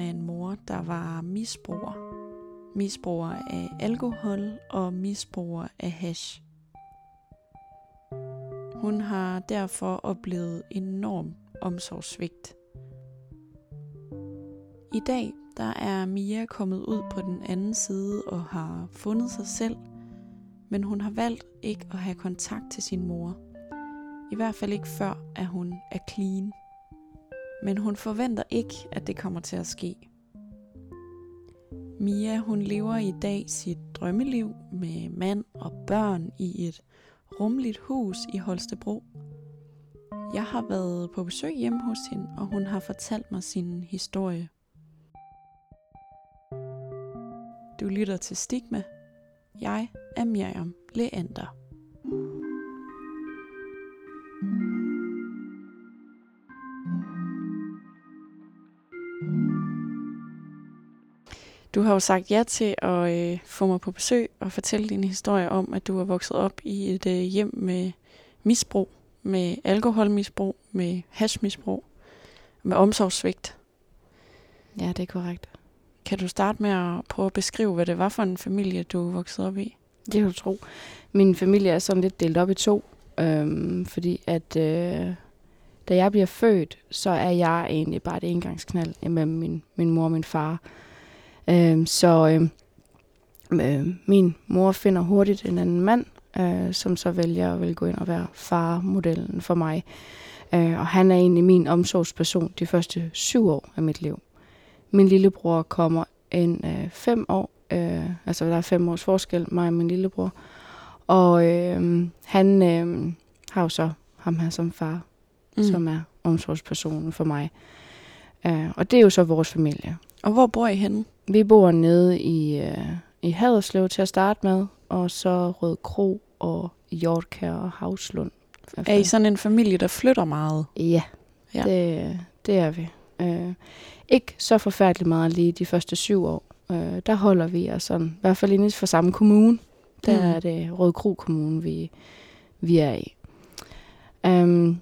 af en mor, der var misbruger. Misbruger af alkohol og misbruger af hash. Hun har derfor oplevet enorm omsorgssvigt. I dag der er Mia kommet ud på den anden side og har fundet sig selv, men hun har valgt ikke at have kontakt til sin mor. I hvert fald ikke før, at hun er clean. Men hun forventer ikke, at det kommer til at ske. Mia hun lever i dag sit drømmeliv med mand og børn i et rummeligt hus i Holstebro. Jeg har været på besøg hjemme hos hende, og hun har fortalt mig sin historie. Du lytter til Stigma. Jeg er Miriam Leander. Du har jo sagt ja til at øh, få mig på besøg og fortælle din historie om, at du er vokset op i et øh, hjem med misbrug, med alkoholmisbrug, med hashmisbrug, med omsorgssvigt. Ja, det er korrekt. Kan du starte med at prøve at beskrive, hvad det var for en familie, du voksede op i? Det kan du tro. Min familie er sådan lidt delt op i to, øhm, fordi at øh, da jeg bliver født, så er jeg egentlig bare et engangsknald mellem min, min mor og min far. Øhm, så øh, øh, min mor finder hurtigt en anden mand, øh, som så vælger at vil gå ind og være farmodellen for mig. Øh, og han er egentlig min omsorgsperson de første syv år af mit liv. Min lillebror kommer en øh, fem år, øh, altså der er fem års forskel, mig og min lillebror. Og øh, han øh, har jo så ham her som far, mm. som er omsorgspersonen for mig. Øh, og det er jo så vores familie. Og hvor bor I henne? Vi bor nede i, øh, i Haderslev til at starte med, og så Rød Kro og Hjortkær og Havslund. Er I sådan en familie, der flytter meget? Ja, ja. Det, det er vi. Øh, ikke så forfærdeligt meget lige de første syv år. Øh, der holder vi os sådan, i hvert fald inden for samme kommune. Der mm. er det Rød Kro Kommune, vi, vi er i. Um,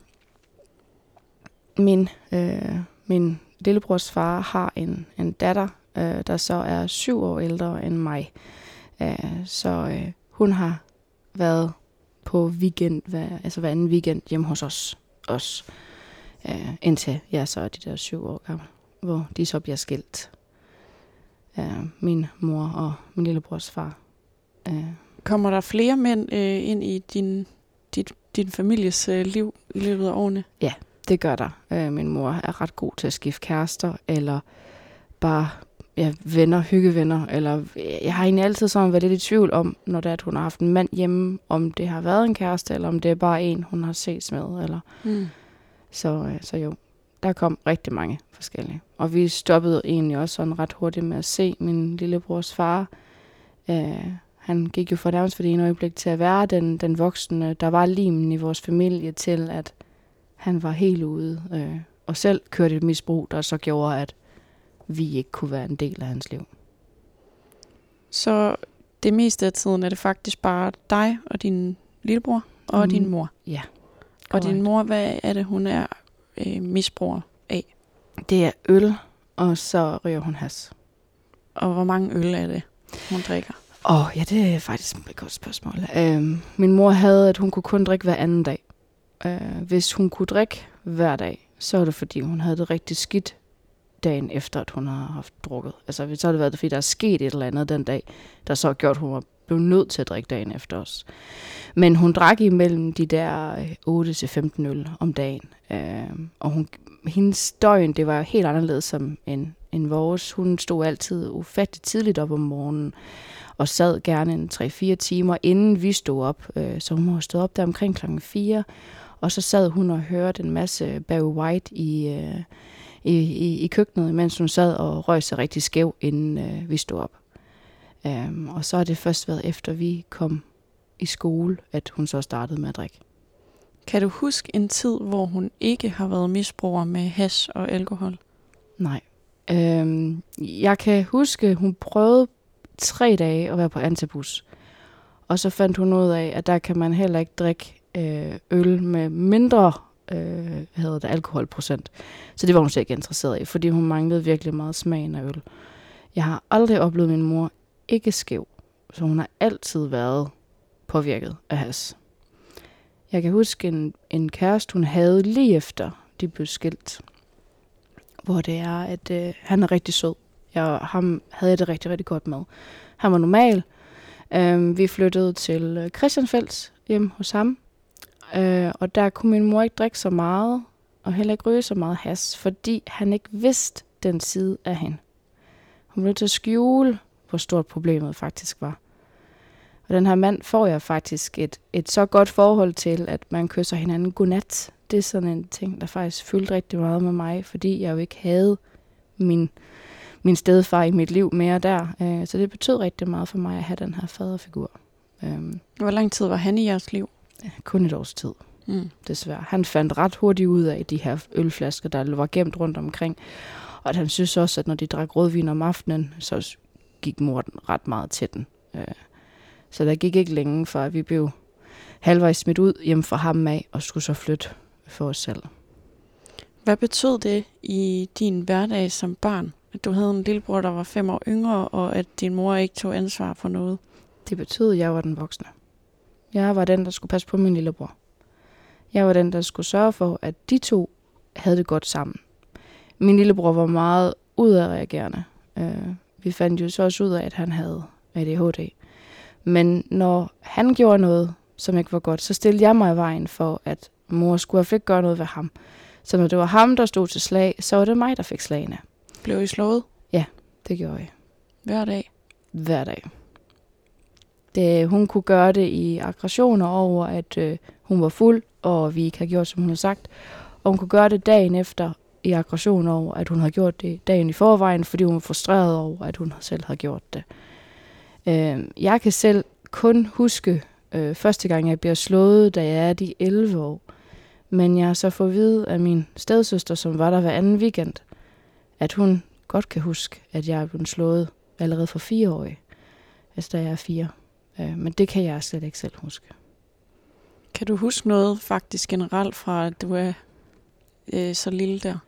min, øh, min lillebrors far har en, en datter, øh, der så er syv år ældre end mig. Uh, så øh, hun har været på weekend, hver, altså hver anden weekend hjemme hos os. os uh, indtil jeg så er de der syv år gammel, hvor de så bliver skilt. Uh, min mor og min lillebrors far. Uh, Kommer der flere mænd uh, ind i din, dit, din families uh, liv i løbet af årene? Ja, det gør der. Uh, min mor er ret god til at skifte kærester, eller bare ja, venner, hyggevenner, eller jeg har egentlig altid sådan været lidt i tvivl om, når det er, at hun har haft en mand hjemme, om det har været en kæreste, eller om det er bare en, hun har set med, eller... Mm. Så, øh, så jo, der kom rigtig mange forskellige. Og vi stoppede egentlig også sådan ret hurtigt med at se min lillebrors far. Øh, han gik jo for nærmest for det ene øjeblik til at være den, den voksne, der var limen i vores familie til, at han var helt ude. Øh, og selv kørte et misbrug, der så gjorde, at vi ikke kunne være en del af hans liv. Så det meste af tiden er det faktisk bare dig og din lillebror og mm, din mor? Ja. Og din mor, hvad er det, hun er øh, misbruger af? Det er øl, og så ryger hun has. Og hvor mange øl er det, hun drikker? Åh, oh, ja, det er faktisk et godt spørgsmål. Uh, min mor havde, at hun kunne kun drikke hver anden dag. Uh, hvis hun kunne drikke hver dag, så var det fordi, hun havde det rigtig skidt dagen efter, at hun har haft drukket. Altså, så har det været, fordi der er sket et eller andet den dag, der så har gjort, at hun var blev nødt til at drikke dagen efter os. Men hun drak imellem de der øh, 8-15 øl om dagen. Øh, og hun, hendes døgn, det var helt anderledes som en, end vores. Hun stod altid ufattigt tidligt op om morgenen, og sad gerne en 3-4 timer, inden vi stod op. Øh, så hun må stået op der omkring klokken 4, og så sad hun og hørte en masse Barry White i, øh, i, i, i køkkenet, mens hun sad og røg sig rigtig skæv, inden øh, vi stod op. Um, og så har det først været efter vi kom i skole, at hun så startede med at drikke. Kan du huske en tid, hvor hun ikke har været misbruger med hash og alkohol? Nej. Um, jeg kan huske, hun prøvede tre dage at være på antabus. Og så fandt hun ud af, at der kan man heller ikke drikke øh, øl med mindre øh, havde det alkoholprocent. Så det var hun slet ikke interesseret i, fordi hun manglede virkelig meget smagen af øl. Jeg har aldrig oplevet min mor ikke skæv, så hun har altid været påvirket af has. Jeg kan huske en, en kæreste, hun havde lige efter de blev skilt, hvor det er, at øh, han er rigtig sød. Jeg, ham havde jeg det rigtig, rigtig godt med. Han var normal. Øh, vi flyttede til øh, Christiansfeld hjem hos ham, øh, og der kunne min mor ikke drikke så meget, og heller ikke ryge så meget has, fordi han ikke vidste den side af hende. Hun blev til at skjule, hvor stort problemet faktisk var. Og den her mand får jeg faktisk et, et så godt forhold til, at man kysser hinanden godnat. Det er sådan en ting, der faktisk fyldte rigtig meget med mig, fordi jeg jo ikke havde min, min stedfar i mit liv mere der. Øh, så det betød rigtig meget for mig at have den her faderfigur. Øhm. Hvor lang tid var han i jeres liv? Kun et års tid, Mm. desværre. Han fandt ret hurtigt ud af de her ølflasker, der var gemt rundt omkring. Og han synes også, at når de drak rødvin om aftenen, så gik mor ret meget til den. Øh, Så der gik ikke længe, før vi blev halvvejs smidt ud hjem fra ham af, og skulle så flytte for os selv. Hvad betød det i din hverdag som barn? At du havde en lillebror, der var fem år yngre, og at din mor ikke tog ansvar for noget? Det betød, at jeg var den voksne. Jeg var den, der skulle passe på min lillebror. Jeg var den, der skulle sørge for, at de to havde det godt sammen. Min lillebror var meget udadreagerende. Øh, vi fandt jo så også ud af, at han havde ADHD. Men når han gjorde noget, som ikke var godt, så stillede jeg mig i vejen for, at mor skulle have ikke gøre noget ved ham. Så når det var ham, der stod til slag, så var det mig, der fik slagene. Blev I slået Det gjorde jeg hver dag? hver dag. Det, øh, hun kunne gøre det i aggressioner over, at øh, hun var fuld, og vi ikke havde gjort, som hun havde sagt. Og hun kunne gøre det dagen efter i aggression over, at hun havde gjort det dagen i forvejen, fordi hun var frustreret over, at hun selv havde gjort det. Øh, jeg kan selv kun huske øh, første gang, jeg bliver slået, da jeg er de 11 år. Men jeg har så fået at vide af min stedsøster, som var der hver anden weekend, at hun godt kan huske, at jeg er blevet slået allerede for fire år. Altså da jeg er fire. Øh, men det kan jeg slet ikke selv huske. Kan du huske noget faktisk generelt fra, at du er øh, så lille der?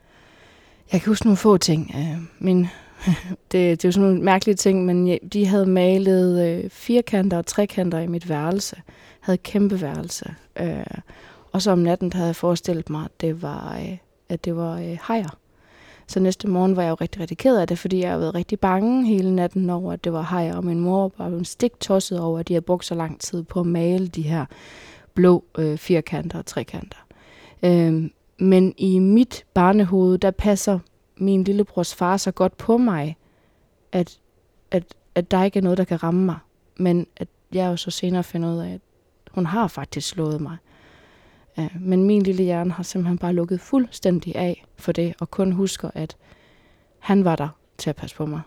Jeg kan huske nogle få ting. Øh, min, det, det er jo sådan nogle mærkelige ting, men de havde malet øh, firkanter og trekanter i mit værelse. Jeg havde et kæmpe værelse. Øh, og så om natten havde jeg forestillet mig, at det var, øh, at det var øh, hajer. Så næste morgen var jeg jo rigtig, rigtig ked af det, fordi jeg havde været rigtig bange hele natten over, at det var hajer. Og min mor var bare stik tosset over, at de havde brugt så lang tid på at male de her blå øh, firkanter og trekanter. Øh, men i mit barnehoved, der passer min lillebrors far så godt på mig, at, at, at der ikke er noget, der kan ramme mig. Men at jeg jo så senere finder ud af, at hun har faktisk slået mig. Ja, men min lille hjerne har simpelthen bare lukket fuldstændig af for det, og kun husker, at han var der til at passe på mig.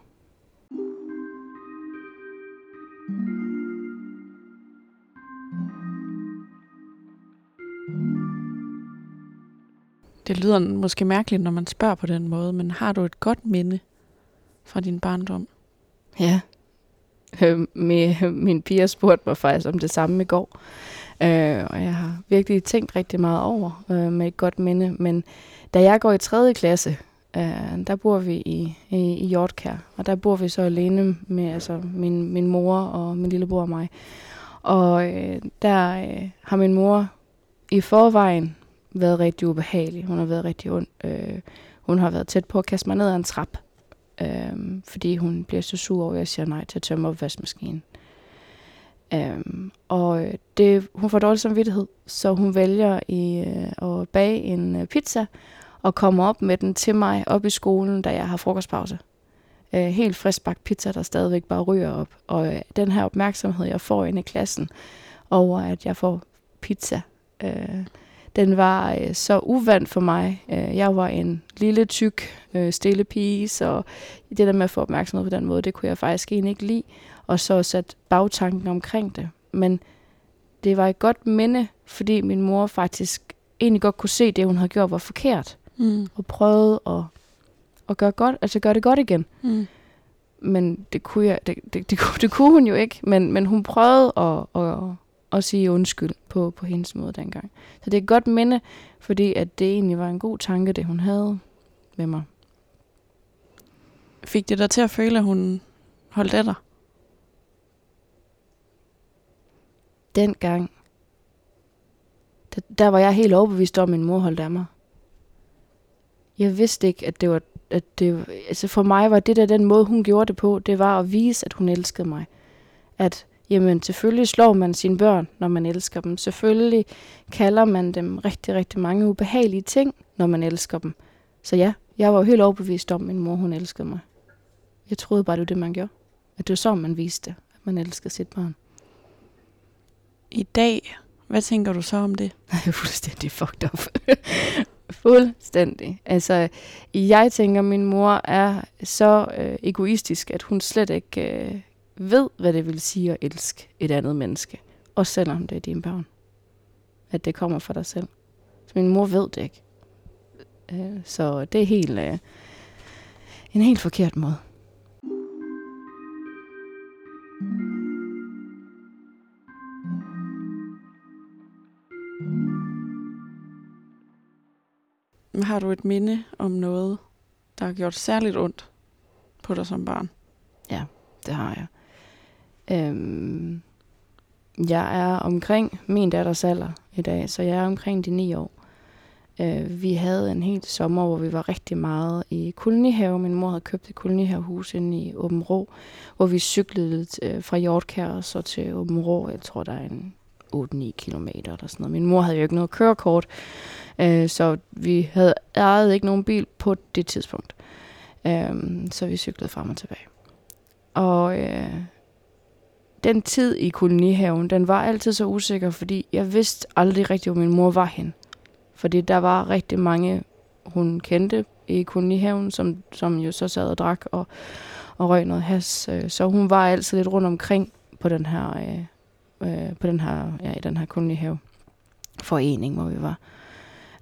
Det lyder måske mærkeligt, når man spørger på den måde, men har du et godt minde fra din barndom? Ja. Øh, min, min piger spurgte mig faktisk om det samme i går. Øh, og jeg har virkelig tænkt rigtig meget over øh, med et godt minde. Men da jeg går i 3. klasse, øh, der bor vi i, i, i Hjortkær. Og der bor vi så alene med altså, min, min mor og min lillebror og mig. Og øh, der øh, har min mor i forvejen været rigtig ubehagelig. Hun har været rigtig ond. Øh, hun har været tæt på at kaste mig ned ad en trap øh, fordi hun bliver så sur over, at jeg siger nej til at tømme opvaskemaskinen. Øhm, og øh, det, hun får dårlig samvittighed, så hun vælger i, øh, at bage en øh, pizza og kommer op med den til mig op i skolen, da jeg har frokostpause. Øh, helt friskbagt pizza, der stadigvæk bare ryger op. Og øh, den her opmærksomhed, jeg får inde i klassen over, at jeg får pizza, øh, den var øh, så uvandt for mig. Øh, jeg var en lille, tyk, øh, stille pige, så det der med at få opmærksomhed på den måde, det kunne jeg faktisk egentlig ikke lide. Og så sat bagtanken omkring det. Men det var et godt minde, fordi min mor faktisk egentlig godt kunne se, at det, hun havde gjort, var forkert. Mm. Og prøvede at, at gøre, godt, altså gøre det godt igen. Mm. Men det kunne, jeg, det, det, det, kunne, det kunne hun jo ikke. Men, men hun prøvede at, at, at sige undskyld på, på hendes måde dengang. Så det er et godt minde, fordi at det egentlig var en god tanke, det hun havde med mig. Fik det dig til at føle, at hun holdt af dig? Dengang, der, der var jeg helt overbevist om, at min mor holdt af mig. Jeg vidste ikke, at det var, at det, altså for mig var det der den måde, hun gjorde det på, det var at vise, at hun elskede mig. At jamen selvfølgelig slår man sine børn, når man elsker dem. Selvfølgelig kalder man dem rigtig, rigtig mange ubehagelige ting, når man elsker dem. Så ja, jeg var jo helt overbevist om, at min mor, hun elskede mig. Jeg troede bare, det var det, man gjorde. At det var så, man viste, at man elskede sit barn. I dag, hvad tænker du så om det? Jeg er fuldstændig fucked up. fuldstændig. Altså, jeg tænker, at min mor er så øh, egoistisk, at hun slet ikke øh, ved, hvad det vil sige at elske et andet menneske. Også selvom det er dine børn. At det kommer fra dig selv. Så min mor ved det ikke. Øh, så det er helt, øh, en helt forkert måde. Har du et minde om noget, der har gjort særligt ondt på dig som barn? Ja, det har jeg. Øhm, jeg er omkring min datters alder i dag, så jeg er omkring de ni år. Øh, vi havde en helt sommer, hvor vi var rigtig meget i kolonihave. Min mor havde købt et kolonihavehus inde i Åben Rå, hvor vi cyklede øh, fra Hjortkær og så til Åben Rå. Jeg tror, der er en 8-9 km eller sådan noget. Min mor havde jo ikke noget kørekort, øh, så vi havde ejet ikke nogen bil på det tidspunkt. Øh, så vi cyklede frem og tilbage. Og øh, den tid i kolonihaven, den var altid så usikker, fordi jeg vidste aldrig rigtigt, hvor min mor var hen. Fordi der var rigtig mange, hun kendte i kolonihaven, som, som jo så sad og drak og, og røg noget has. Øh, så hun var altid lidt rundt omkring på den her, øh, øh, på den her, ja, i den her kolonihave forening, hvor vi var.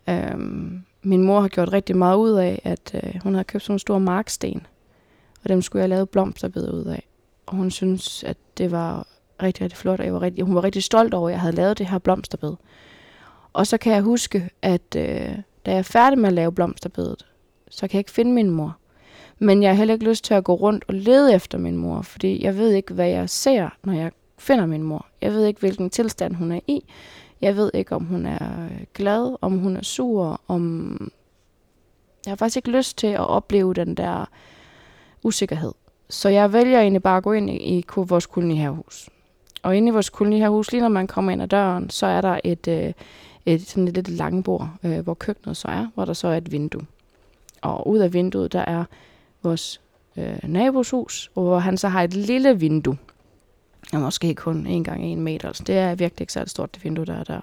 Øhm, min mor har gjort rigtig meget ud af, at øh, hun havde købt sådan en stor marksten, og dem skulle jeg lave blomsterbed ud af. Og hun synes, at det var rigtig, rigtig flot, og jeg var rigtig, hun var rigtig stolt over, at jeg havde lavet det her blomsterbed. Og så kan jeg huske, at øh, da jeg er færdig med at lave blomsterbedet, så kan jeg ikke finde min mor. Men jeg har heller ikke lyst til at gå rundt og lede efter min mor, fordi jeg ved ikke, hvad jeg ser, når jeg finder min mor. Jeg ved ikke, hvilken tilstand hun er i. Jeg ved ikke, om hun er øh, glad, om hun er sur, om... Jeg har faktisk ikke lyst til at opleve den der usikkerhed. Så jeg vælger egentlig bare at gå ind i, vores kolonihavehus. Og inde i vores kolonihavehus, lige når man kommer ind ad døren, så er der et, øh, et sådan et lidt langbord, øh, hvor køkkenet så er, hvor der så er et vindue. Og ud af vinduet, der er vores øh, naboshus, hvor han så har et lille vindue. Og måske kun en gang en meter. Altså, det er virkelig ikke så stort, det vindue, der er der.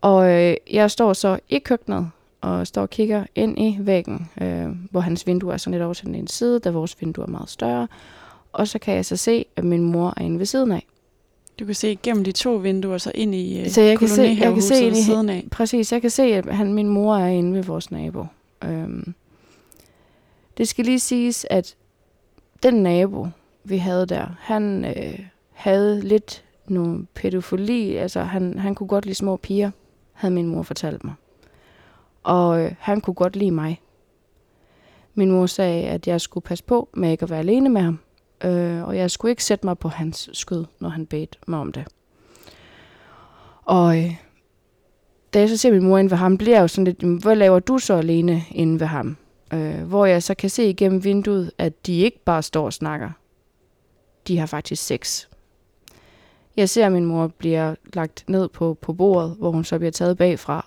Og øh, jeg står så i køkkenet, og står og kigger ind i væggen, øh, hvor hans vindue er sådan lidt over til den ene side, da vores vindue er meget større. Og så kan jeg så se, at min mor er inde ved siden af. Du kan se gennem de to vinduer, så ind i øh, så jeg kan se, jeg kan se ind i siden af. Præcis, jeg kan se, at han, min mor er inde ved vores nabo. Øhm, det skal lige siges, at den nabo, vi havde der, han øh, havde lidt nogle pædofili. Altså, han, han kunne godt lide små piger, havde min mor fortalt mig. Og øh, han kunne godt lide mig. Min mor sagde, at jeg skulle passe på med ikke at være alene med ham. Øh, og jeg skulle ikke sætte mig på hans skød, når han bedte mig om det. Og øh, da jeg så ser min mor ind ved ham, bliver jeg jo sådan lidt, hvad laver du så alene inde ved ham? Øh, hvor jeg så kan se igennem vinduet, at de ikke bare står og snakker. De har faktisk sex. Jeg ser, at min mor bliver lagt ned på, på bordet, hvor hun så bliver taget bagfra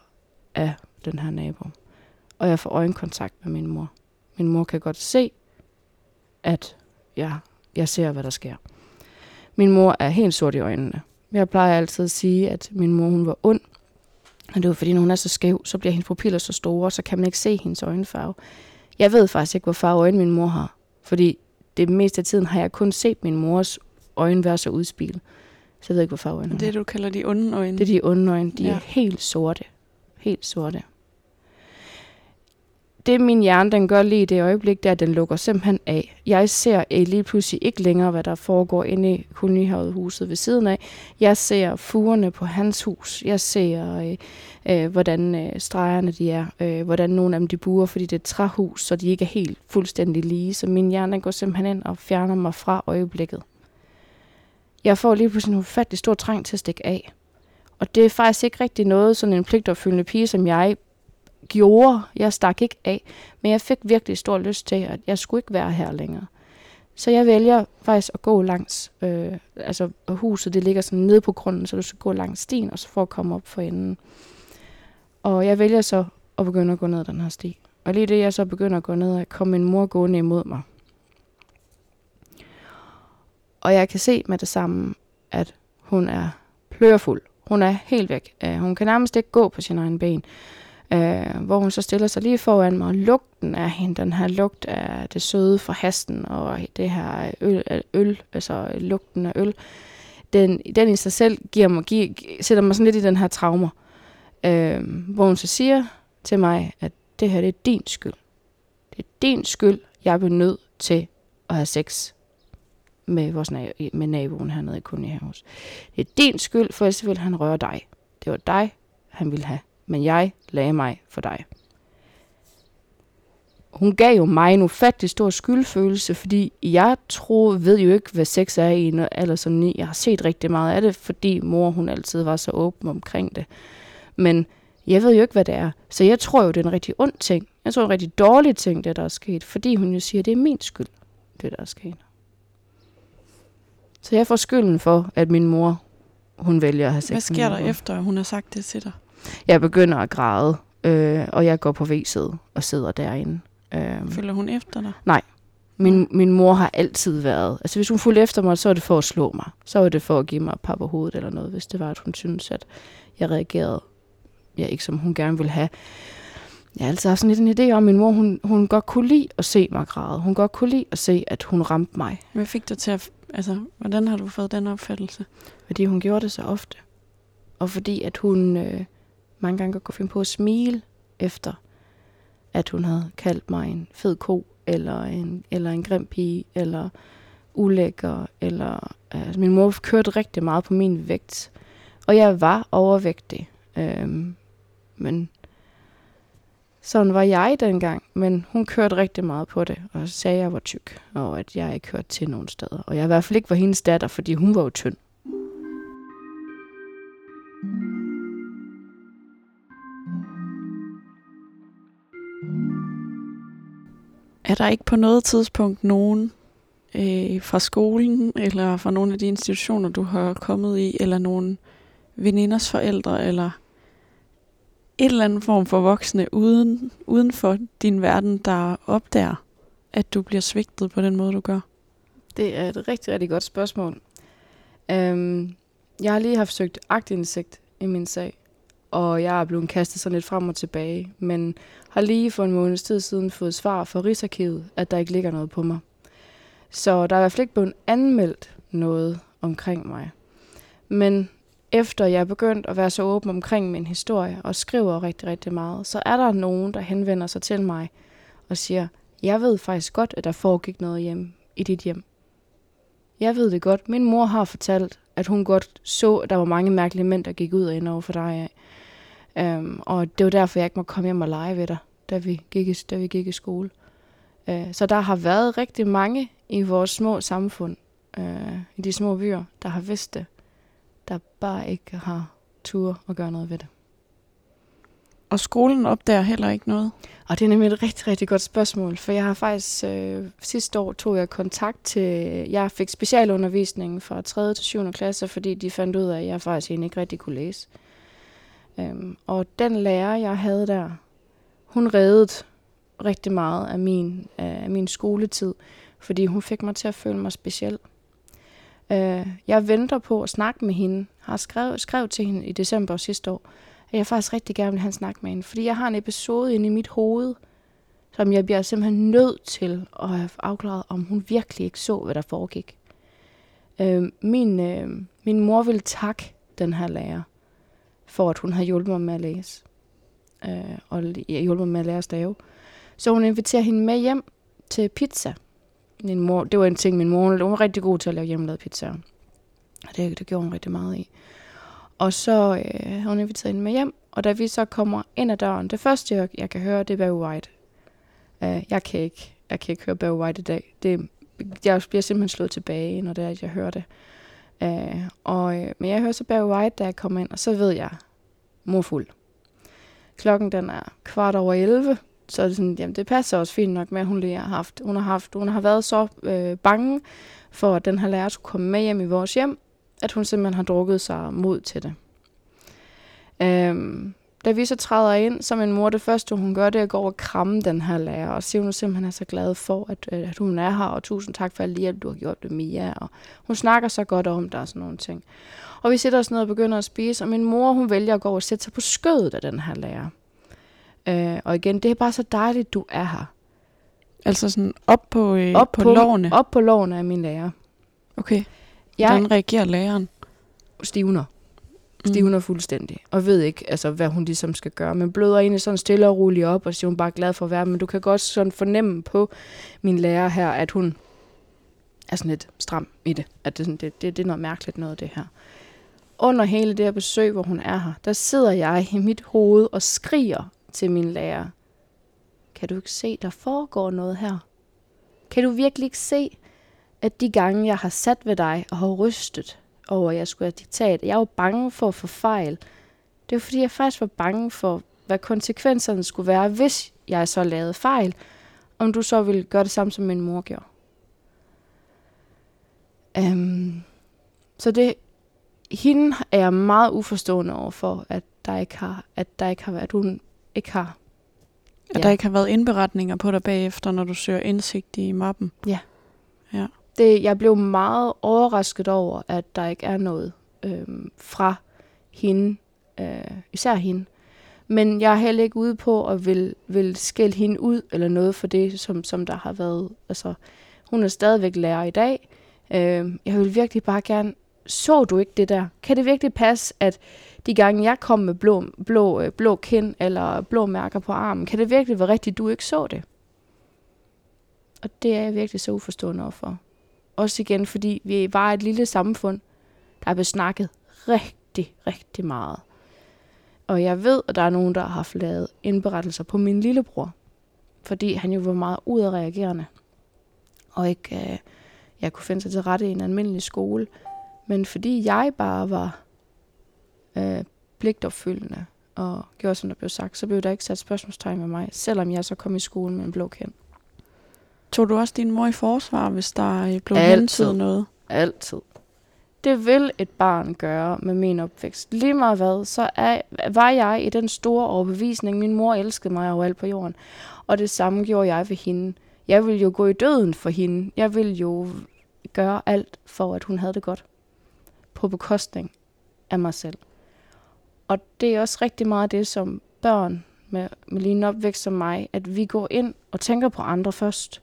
af den her nabo. Og jeg får øjenkontakt med min mor. Min mor kan godt se, at jeg, jeg ser, hvad der sker. Min mor er helt sort i øjnene. Jeg plejer altid at sige, at min mor hun var ond. Og det var fordi, når hun er så skæv, så bliver hendes pupiller så store, så kan man ikke se hendes øjenfarve. Jeg ved faktisk ikke, hvor farve øjne min mor har. Fordi det meste af tiden har jeg kun set min mors øjne være så udspilet. Så jeg ved ikke, hvor farve øjne Det, du kalder de onde øjne? Det er de onde øjne. De ja. er helt sorte. Helt sorte. det min hjerne den gør lige i det øjeblik, det er, at den lukker simpelthen af. Jeg ser eh, lige pludselig ikke længere, hvad der foregår inde i kolonihavet ved siden af. Jeg ser fugerne på hans hus. Jeg ser, øh, øh, hvordan øh, stregerne de er. Øh, hvordan nogle af dem de buer, fordi det er et træhus, så de ikke er helt fuldstændig lige. Så min hjerne går simpelthen ind og fjerner mig fra øjeblikket. Jeg får lige pludselig en ufattelig stor trang til at stikke af. Og det er faktisk ikke rigtig noget, sådan en pligtopfyldende pige som jeg gjorde. Jeg stak ikke af, men jeg fik virkelig stor lyst til, at jeg skulle ikke være her længere. Så jeg vælger faktisk at gå langs, øh, altså huset det ligger sådan nede på grunden, så du skal gå langs stien, og så for at komme op for enden. Og jeg vælger så at begynde at gå ned den her sti. Og lige det, jeg så begynder at gå ned, kom min mor gående imod mig. Og jeg kan se med det samme, at hun er plørfuld. Hun er helt væk. Øh, hun kan nærmest ikke gå på sin egen ben. Øh, hvor hun så stiller sig lige foran mig, og lugten af hende, den her lugt af det søde fra hasten, og det her øl, øh, øl altså lugten af øl, den, den i sig selv giver mig, giver, sætter mig sådan lidt i den her traumer. Øh, hvor hun så siger til mig, at det her det er din skyld. Det er din skyld, jeg er nødt til at have sex med, vores na- med naboen hernede i Kunihus. Det er din skyld, for ellers vil han røre dig. Det var dig, han ville have. Men jeg lagde mig for dig. Hun gav jo mig en ufattelig stor skyldfølelse, fordi jeg tror, ved jo ikke, hvad sex er i en alder som ni. Jeg har set rigtig meget af det, fordi mor hun altid var så åben omkring det. Men jeg ved jo ikke, hvad det er. Så jeg tror jo, det er en rigtig ond ting. Jeg tror, det er en rigtig dårlig ting, det der er sket. Fordi hun jo siger, det er min skyld, det der er sket. Så jeg får skylden for, at min mor, hun vælger at have sex Hvad sker der efter, hun har sagt det til dig? Jeg begynder at græde, øh, og jeg går på WC'et og sidder derinde. Øh, Følger hun efter dig? Nej. Min, min mor har altid været... Altså, hvis hun fulgte efter mig, så var det for at slå mig. Så var det for at give mig pap på hovedet eller noget, hvis det var, at hun syntes, at jeg reagerede ja, ikke som hun gerne ville have. Jeg har altid haft sådan lidt en idé om, at min mor, hun, hun godt kunne lide at se mig græde. Hun godt kunne lide at se, at hun ramte mig. Hvad fik dig til at Altså, hvordan har du fået den opfattelse? Fordi hun gjorde det så ofte. Og fordi, at hun øh, mange gange godt kunne finde på at smile efter, at hun havde kaldt mig en fed ko, eller en, eller en grim pige, eller ulækker, eller... Øh, altså, min mor kørte rigtig meget på min vægt. Og jeg var overvægtig. Øh, men sådan var jeg dengang, men hun kørte rigtig meget på det, og sagde, at jeg var tyk, og at jeg ikke hørte til nogen steder. Og jeg i hvert fald ikke var hendes datter, fordi hun var jo tynd. Er der ikke på noget tidspunkt nogen øh, fra skolen, eller fra nogle af de institutioner, du har kommet i, eller nogen veninders forældre, eller et eller andet form for voksne uden, uden for din verden, der opdager, at du bliver svigtet på den måde, du gør? Det er et rigtig, rigtig godt spørgsmål. Øhm, jeg har lige haft søgt agtindsigt i min sag, og jeg er blevet kastet sådan lidt frem og tilbage, men har lige for en måneds tid siden fået svar fra Rigsarkivet, at der ikke ligger noget på mig. Så der er i hvert fald ikke blevet anmeldt noget omkring mig. Men efter jeg er begyndt at være så åben omkring min historie og skriver rigtig, rigtig meget, så er der nogen, der henvender sig til mig og siger, jeg ved faktisk godt, at der foregik noget hjem i dit hjem. Jeg ved det godt. Min mor har fortalt, at hun godt så, at der var mange mærkelige mænd, der gik ud og ind over for dig af. Um, og det var derfor, jeg ikke måtte komme hjem og lege ved dig, da vi gik i, da vi gik i skole. Øh, så der har været rigtig mange i vores små samfund, øh, i de små byer, der har vidst det der bare ikke har tur at gøre noget ved det. Og skolen opdager heller ikke noget? Og det er nemlig et rigtig, rigtig godt spørgsmål, for jeg har faktisk øh, sidste år tog jeg kontakt til, jeg fik specialundervisning fra 3. til 7. klasse, fordi de fandt ud af, at jeg faktisk egentlig ikke rigtig kunne læse. Øhm, og den lærer, jeg havde der, hun reddede rigtig meget af min, af min skoletid, fordi hun fik mig til at føle mig speciel. Øh, jeg venter på at snakke med hende. Har skrevet, skrevet til hende i december sidste år, at jeg faktisk rigtig gerne vil have en snak med hende. Fordi jeg har en episode inde i mit hoved, som jeg bliver simpelthen nødt til at have afklaret, om hun virkelig ikke så, hvad der foregik. Øh, min, øh, min mor ville takke den her lærer, for at hun havde hjulpet mig med at læse. Øh, og hjulpet mig med at lære at stave. Så hun inviterer hende med hjem til pizza. Min mor, det var en ting, min mor hun var rigtig god til at lave hjemmelavet pizza. Og det, det gjorde hun rigtig meget i. Og så øh, hun inviteret hende med hjem, og da vi så kommer ind ad døren, det første, jeg, jeg kan høre, det er Barry White. Uh, jeg, kan ikke, jeg kan ikke høre Barry White i dag. Det, jeg bliver simpelthen slået tilbage, når det er, at jeg hører det. Uh, og, øh, men jeg hører så Barry White, da jeg kommer ind, og så ved jeg, morfuld. Klokken den er kvart over 11, så er det sådan, jamen det passer også fint nok med, at hun lige har haft, hun har haft, hun har været så øh, bange for, at den her lærer skulle komme med hjem i vores hjem, at hun simpelthen har drukket sig mod til det. Øhm, da vi så træder ind, som en mor, det første hun gør, det er at gå over og kramme den her lærer, og sige, hun simpelthen er så glad for, at, øh, at hun er her, og tusind tak for alt hjælp, du har gjort det, Mia. Og hun snakker så godt om der og sådan nogle ting. Og vi sætter os ned og begynder at spise, og min mor, hun vælger at gå og sætte sig på skødet af den her lærer. Øh, og igen, det er bare så dejligt, du er her. Altså sådan op på, øh, Op på, på- lårene? Op på lårene af min lærer. Okay. Jeg Hvordan reagerer læreren? stivner. Stivner fuldstændig. Og ved ikke, altså, hvad hun ligesom skal gøre. Men bløder egentlig sådan stille og roligt op, og siger, hun er bare glad for at være. Men du kan godt sådan fornemme på min lærer her, at hun er sådan lidt stram i det. At det, er sådan- det, det, det er noget mærkeligt noget, det her. Under hele det her besøg, hvor hun er her, der sidder jeg i mit hoved og skriger til min lærer. Kan du ikke se, der foregår noget her? Kan du virkelig ikke se, at de gange, jeg har sat ved dig og har rystet over, at jeg skulle have diktat, jeg var bange for at få fejl. Det var fordi, jeg faktisk var bange for, hvad konsekvenserne skulle være, hvis jeg så lavede fejl. Om du så ville gøre det samme, som min mor gjorde. Um, så det, hende er jeg meget uforstående over for, at der ikke har, at der ikke har været, at hun ikke har. At der ikke har været indberetninger på dig bagefter, når du søger indsigt i mappen? Det, jeg blev meget overrasket over, at der ikke er noget øhm, fra hende, øh, især hende. Men jeg er heller ikke ude på at vil, vil skælde hende ud eller noget for det, som, som der har været. Altså, hun er stadigvæk lærer i dag. Øh, jeg vil virkelig bare gerne... Så du ikke det der? Kan det virkelig passe, at de gange jeg kom med blå, blå, øh, blå kind eller blå mærker på armen, kan det virkelig være rigtigt, du ikke så det? Og det er jeg virkelig så uforstående overfor. Også igen, fordi vi var et lille samfund, der er besnakket rigtig, rigtig meget. Og jeg ved, at der er nogen, der har haft lavet indberettelser på min lillebror. Fordi han jo var meget udadreagerende. Og ikke øh, jeg kunne finde sig til rette i en almindelig skole. Men fordi jeg bare var øh, pligtopfyldende og gjorde, som der blev sagt, så blev der ikke sat spørgsmålstegn med mig, selvom jeg så kom i skole med en blå kend. Tog du også din mor i forsvar, hvis der øh, blev Altid. noget? Altid. Det vil et barn gøre med min opvækst. Lige meget hvad, så er, var jeg i den store overbevisning. Min mor elskede mig overalt på jorden. Og det samme gjorde jeg ved hende. Jeg ville jo gå i døden for hende. Jeg ville jo gøre alt for, at hun havde det godt. På bekostning af mig selv. Og det er også rigtig meget det, som børn med, med lige en opvækst som mig, at vi går ind og tænker på andre først.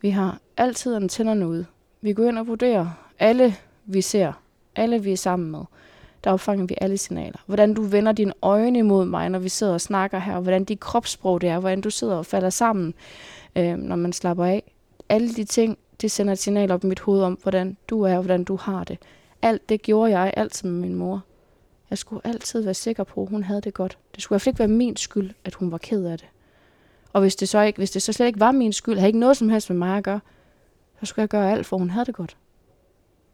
Vi har altid antennerne ude. Vi går ind og vurderer alle, vi ser, alle vi er sammen med. Der opfanger vi alle signaler. Hvordan du vender dine øjne imod mig, når vi sidder og snakker her. Hvordan dit kropssprog det er. Hvordan du sidder og falder sammen, øh, når man slapper af. Alle de ting, det sender et signal op i mit hoved om, hvordan du er og hvordan du har det. Alt det gjorde jeg altid med min mor. Jeg skulle altid være sikker på, at hun havde det godt. Det skulle i hvert fald ikke være min skyld, at hun var ked af det. Og hvis det så, ikke, hvis det så slet ikke var min skyld, havde ikke noget som helst med mig at gøre, så skulle jeg gøre alt, for hun havde det godt.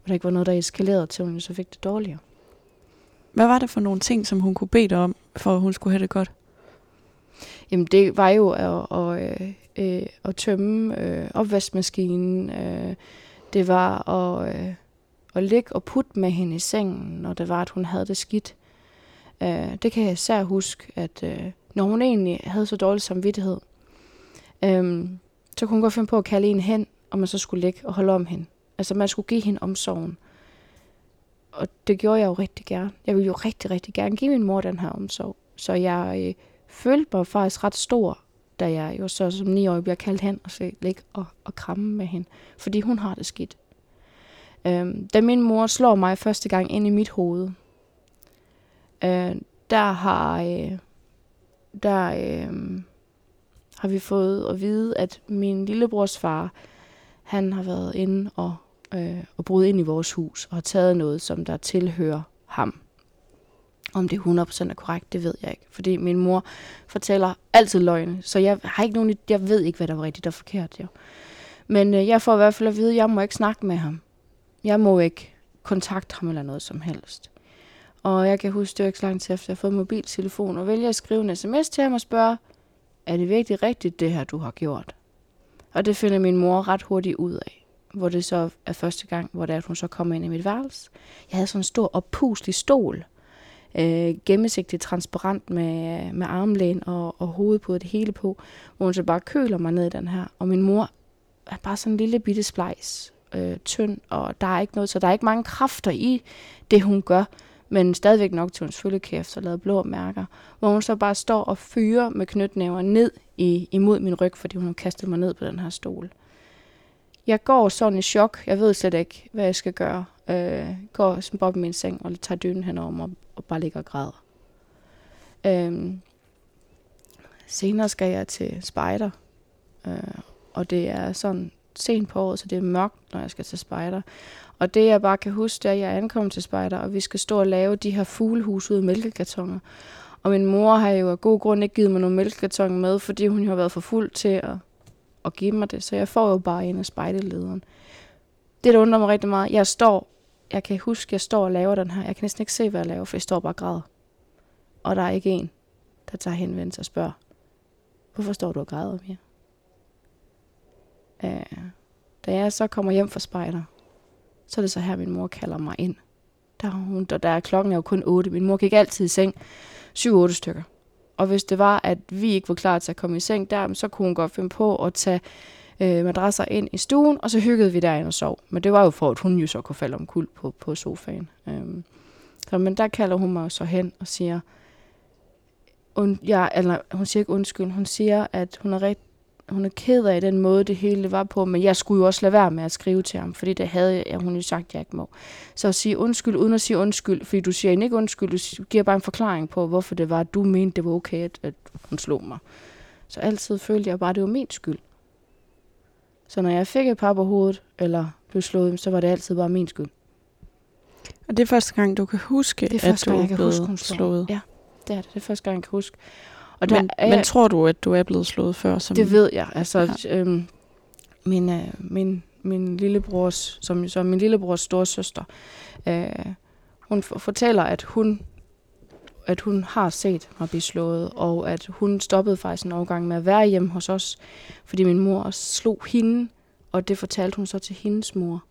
Og der ikke var noget, der eskalerede til, hun så fik det dårligere. Hvad var det for nogle ting, som hun kunne bede dig om, for at hun skulle have det godt? Jamen det var jo at, at, øh, øh, at tømme øh, opvaskemaskinen. Øh, det var at, øh, at ligge og putte med hende i sengen, når det var, at hun havde det skidt. Øh, det kan jeg især huske, at øh, når hun egentlig havde så dårlig samvittighed, øh, så kunne hun godt finde på at kalde en hen, og man så skulle ligge og holde om hende. Altså man skulle give hende omsorgen. Og det gjorde jeg jo rigtig gerne. Jeg ville jo rigtig, rigtig gerne give min mor den her omsorg. Så jeg øh, følte mig faktisk ret stor, da jeg jo så som 9 år bliver kaldt hen og så ligge og, og kramme med hende. Fordi hun har det skidt øh, da min mor slår mig første gang ind i mit hoved, øh, der har... Øh, der, øh, har vi fået at vide, at min lillebrors far, han har været inde og, øh, og brudt ind i vores hus og har taget noget, som der tilhører ham. Om det 100% er korrekt, det ved jeg ikke. Fordi min mor fortæller altid løgne, så jeg har ikke nogen, jeg ved ikke, hvad der var rigtigt og forkert. Jo. Men øh, jeg får i hvert fald at vide, at jeg må ikke snakke med ham. Jeg må ikke kontakte ham eller noget som helst. Og jeg kan huske, det var ikke så lang tid efter, jeg har fået mobiltelefon, og vælger at skrive en sms til ham og spørge, er det virkelig rigtigt, det her, du har gjort? Og det finder min mor ret hurtigt ud af, hvor det så er første gang, hvor det er, at hun så kommer ind i mit værelse. Jeg havde sådan en stor oppuslig stol, øh, gennemsigtig transparent med, med armlæn og, og hovedet på det hele på, hvor hun så bare køler mig ned i den her. Og min mor er bare sådan en lille bitte splejs, øh, tynd, og der er ikke noget, så der er ikke mange kræfter i det, hun gør men stadigvæk nok til, hendes følgekæft og lavet blå mærker, hvor hun så bare står og fyrer med knytnæver ned i, imod min ryg, fordi hun har kastet mig ned på den her stol. Jeg går sådan i chok. Jeg ved slet ikke, hvad jeg skal gøre. Øh, går som Bob i min seng og tager dynen henover mig og bare ligger og græder. Øh, senere skal jeg til spejder. Øh, og det er sådan sent på året, så det er mørkt, når jeg skal til spejder. Og det jeg bare kan huske, det er, at jeg ankom til spejder, og vi skal stå og lave de her fuglehus ud af mælkekartoner. Og min mor har jo af god grund ikke givet mig nogen mælkekarton med, fordi hun jo har været for fuld til at, at give mig det. Så jeg får jo bare en af spejdelederen. Det, der undrer mig rigtig meget, jeg står, jeg kan huske, jeg står og laver den her. Jeg kan næsten ikke se, hvad jeg laver, for jeg står bare og græder. Og der er ikke en, der tager henvendelse og spørger, hvorfor står du og græder, Mia? Uh, da jeg så kommer hjem fra spejder, så er det så her, min mor kalder mig ind. Der, hun, der, der er klokken er jo kun 8. Min mor gik altid i seng 7-8 stykker. Og hvis det var, at vi ikke var klar til at komme i seng der, så kunne hun godt finde på at tage øh, madrasser ind i stuen, og så hyggede vi derinde og sov. Men det var jo for, at hun jo så kunne falde om kul på, på sofaen. Øhm, så, men der kalder hun mig så hen og siger, und, ja, eller hun siger ikke undskyld, hun siger, at hun er rigt, hun er ked af den måde, det hele var på, men jeg skulle jo også lade være med at skrive til ham, fordi det havde jeg, hun jo sagt, jeg ikke må. Så at sige undskyld, uden at sige undskyld, fordi du siger ikke undskyld, du giver bare en forklaring på, hvorfor det var, at du mente, det var okay, at, at hun slog mig. Så altid følte jeg bare, at det var min skyld. Så når jeg fik et par på hovedet, eller blev slået, så var det altid bare min skyld. Og det er første gang, du kan huske, det er at du gang, er blevet huske, slået? Ja, det er det. Det er første gang, jeg kan huske. Og der men, er, men tror du, at du er blevet slået før? Som det ved jeg. Altså, ja. øhm, min, øh, min, min lillebrors, som, som min lillebrors store søster, øh, hun fortæller, at hun at hun har set mig blive slået, og at hun stoppede faktisk en overgang med at være hjemme hos os, fordi min mor også slog hende, og det fortalte hun så til hendes mor.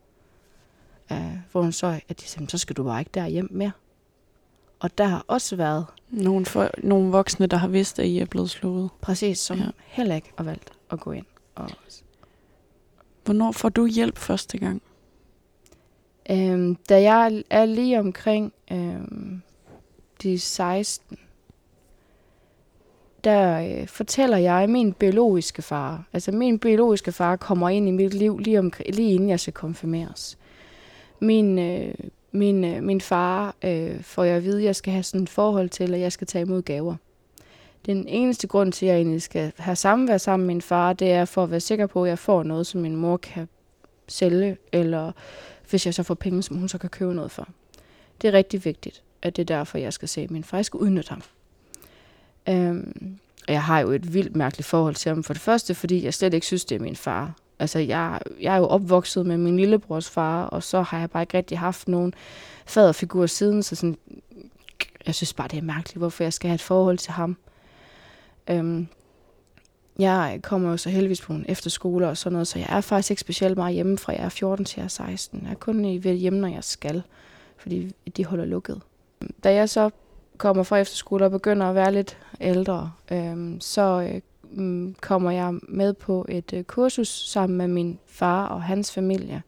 Øh, hvor hun så, at de sagde, så skal du bare ikke der hjem mere. Og der har også været... Nogle, for, nogle voksne, der har vidst, at I er blevet slået. Præcis, som ja. heller ikke har valgt at gå ind. Og... Hvornår får du hjælp første gang? Øhm, da jeg er lige omkring øhm, de 16, der øh, fortæller jeg min biologiske far. Altså min biologiske far kommer ind i mit liv lige, om, lige inden jeg skal konfirmeres. Min øh, min, øh, min far øh, får jeg at vide, at jeg skal have sådan et forhold til, at jeg skal tage imod gaver. Den eneste grund til, at jeg egentlig skal have samvær sammen med min far, det er for at være sikker på, at jeg får noget, som min mor kan sælge, eller hvis jeg så får penge, som hun så kan købe noget for. Det er rigtig vigtigt, at det er derfor, jeg skal se min far. Jeg skal udnytte ham. Øhm, og jeg har jo et vildt mærkeligt forhold til ham. For det første, fordi jeg slet ikke synes, det er min far. Altså, jeg, jeg er jo opvokset med min lillebrors far, og så har jeg bare ikke rigtig haft nogen faderfigur siden, så sådan, jeg synes bare, det er mærkeligt, hvorfor jeg skal have et forhold til ham. Øhm, jeg kommer jo så heldigvis på en efterskole og sådan noget, så jeg er faktisk ikke specielt meget hjemme fra jeg er 14 til jeg er 16. Jeg er kun i ved hjemme, når jeg skal, fordi de holder lukket. Da jeg så kommer fra efterskole og begynder at være lidt ældre, øhm, så øh, mm, kommer jeg med på et øh, kursus sammen med min far og hans familie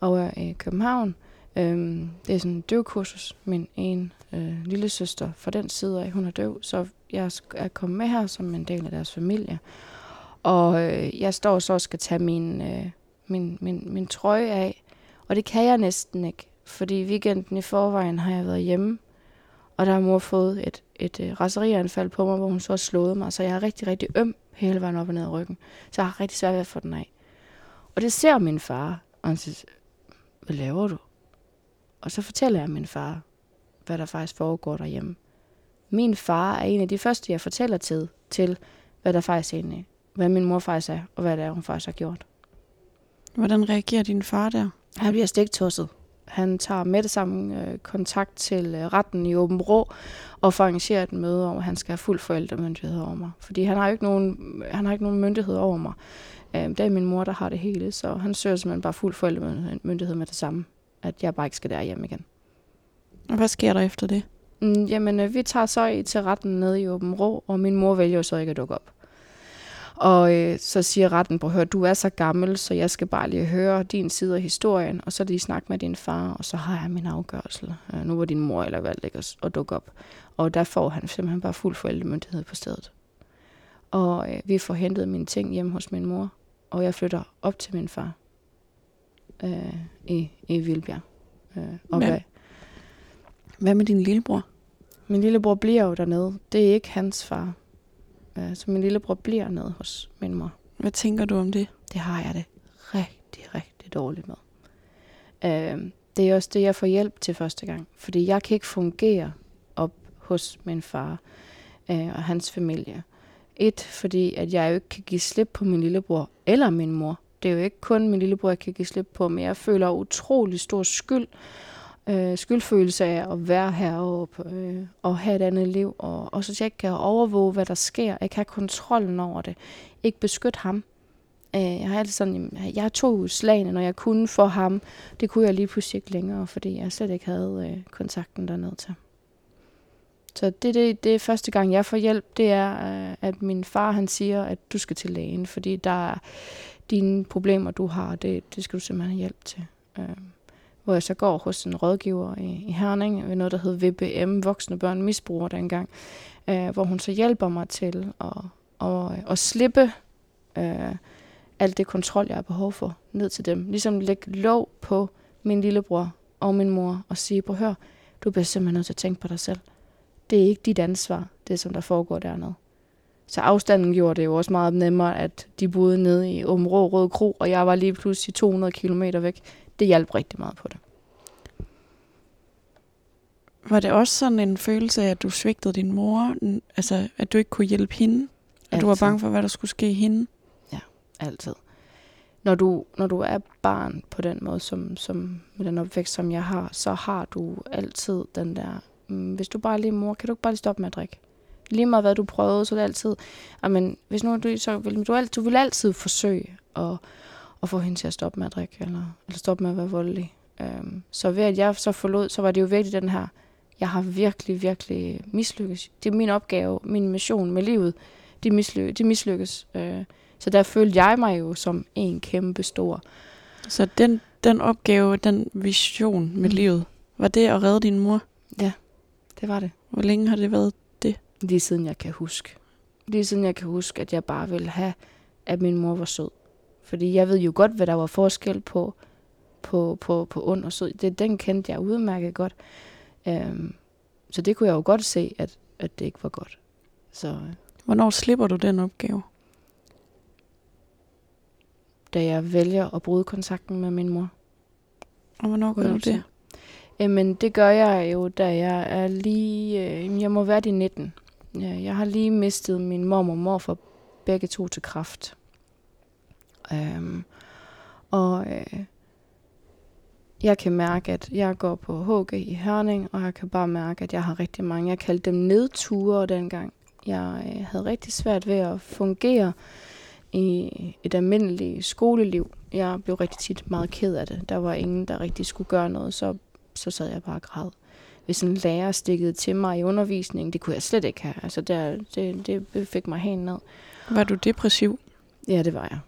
over øh, i København. Øhm, det er sådan en døvkursus. Min en øh, lille søster fra den side af, hun er døv, så jeg er kommet med her som en del af deres familie. Og øh, jeg står så og skal tage min, øh, min, min, min trøje af, og det kan jeg næsten ikke, fordi weekenden i forvejen har jeg været hjemme, og der har mor fået et et øh, raserianfald på mig, hvor hun så har slået mig, så jeg er rigtig, rigtig øm hele vejen op og ned ad ryggen. Så jeg har rigtig svært ved at få den af. Og det ser min far, og han siger, hvad laver du? Og så fortæller jeg min far, hvad der faktisk foregår derhjemme. Min far er en af de første, jeg fortæller til, til hvad der faktisk egentlig, hvad min mor faktisk er, og hvad det er, hun faktisk har gjort. Hvordan reagerer din far der? Han bliver stigtosset. Han tager med det samme øh, kontakt til øh, retten i Åben Rå og får arrangeret et møde om, at han skal have fuld forældremyndighed over mig. Fordi han har ikke nogen, han har ikke nogen myndighed over mig. Øh, det er min mor, der har det hele, så han søger simpelthen bare fuld forældremyndighed med det samme. At jeg bare ikke skal derhjemme igen. Og hvad sker der efter det? Mm, jamen, øh, vi tager så i til retten nede i Åben Rå, og min mor vælger så ikke at dukke op. Og øh, så siger retten på, hør, du er så gammel, så jeg skal bare lige høre din side af historien, og så lige snakke med din far, og så har jeg min afgørelse. Øh, nu var din mor eller valgt ikke at, at dukke op. Og der får han simpelthen bare fuld forældremyndighed på stedet. Og øh, vi får hentet mine ting hjem hos min mor, og jeg flytter op til min far øh, i, i Vildbjerg. Øh, og Hvad? hvad? Hvad med din lillebror? Min lillebror bliver jo dernede. Det er ikke hans far. Øh, så min lillebror bliver nede hos min mor. Hvad tænker du om det? Det har jeg det rigtig, rigtig dårligt med. Øh, det er også det, jeg får hjælp til første gang. Fordi jeg kan ikke fungere op hos min far øh, og hans familie. Et, fordi at jeg jo ikke kan give slip på min lillebror eller min mor. Det er jo ikke kun min lillebror, jeg kan give slip på, men jeg føler utrolig stor skyld øh, skyldfølelse af at være heroppe øh, og have et andet liv. Og, og så jeg ikke kan overvåge, hvad der sker. Jeg kan have kontrollen over det. Ikke beskytte ham. Øh, jeg har altid sådan, jamen, jeg tog slagene, når jeg kunne for ham. Det kunne jeg lige pludselig ikke længere, fordi jeg slet ikke havde øh, kontakten dernede til. Så det, det, det er første gang, jeg får hjælp, det er, øh, at min far han siger, at du skal til lægen, fordi der er dine problemer, du har, det, det skal du simpelthen have hjælp til. Øh, hvor jeg så går hos en rådgiver i, i Herning, ved noget, der hed VBM, Voksne Børn Misbruger dengang, øh, hvor hun så hjælper mig til at, at, at slippe øh, alt det kontrol, jeg har behov for, ned til dem. Ligesom lægge lov på min lillebror og min mor og sige, prøv hør, du bliver simpelthen nødt til at tænke på dig selv. Det er ikke dit ansvar, det som der foregår dernede. Så afstanden gjorde det jo også meget nemmere, at de boede nede i Områ Rød Kro, og jeg var lige pludselig 200 km væk. Det hjalp rigtig meget på det. Var det også sådan en følelse af, at du svigtede din mor? Altså, at du ikke kunne hjælpe hende? At du var bange for, hvad der skulle ske hende? Altid. Når du, når du er barn på den måde, som, som med den opvækst, som jeg har, så har du altid den der, mm, hvis du bare lige mor, kan du ikke bare lige stoppe med at drikke? Lige meget hvad du prøvede, så er det altid, men hvis nu du, så vil du, alt, du vil altid forsøge at, at få hende til at stoppe med at drikke, eller, eller stoppe med at være voldelig. Um, så ved at jeg så forlod, så var det jo virkelig den her, jeg har virkelig, virkelig mislykkes. Det er min opgave, min mission med livet, det, misly- det mislykkes. Uh, så der følte jeg mig jo som en kæmpe stor. Så den, den opgave, den vision med Mm. livet, var det at redde din mor? Det var det. Hvor længe har det været? Lige siden jeg kan huske. Lige siden jeg kan huske, at jeg bare ville have, at min mor var sød. Fordi jeg ved jo godt, hvad der var forskel på, på, på, på ond og sød. Det, den kendte jeg udmærket godt. Um, så det kunne jeg jo godt se, at, at det ikke var godt. Så øh, Hvornår slipper du den opgave? da jeg vælger at bryde kontakten med min mor. Og hvornår gør du det? Jamen, det gør jeg jo, da jeg er lige... Øh, jeg må være de 19. Ja, Jeg har lige mistet min mor og morfar begge to til kraft. Um, og øh, jeg kan mærke, at jeg går på HG i Herning, og jeg kan bare mærke, at jeg har rigtig mange. Jeg kaldte dem nedture dengang. Jeg øh, havde rigtig svært ved at fungere i et almindeligt skoleliv. Jeg blev rigtig tit meget ked af det. Der var ingen, der rigtig skulle gøre noget, så, så sad jeg bare og græd. Hvis en lærer stikkede til mig i undervisningen, det kunne jeg slet ikke have. Altså der, det, det fik mig helt ned. Var du depressiv? Ja, det var jeg.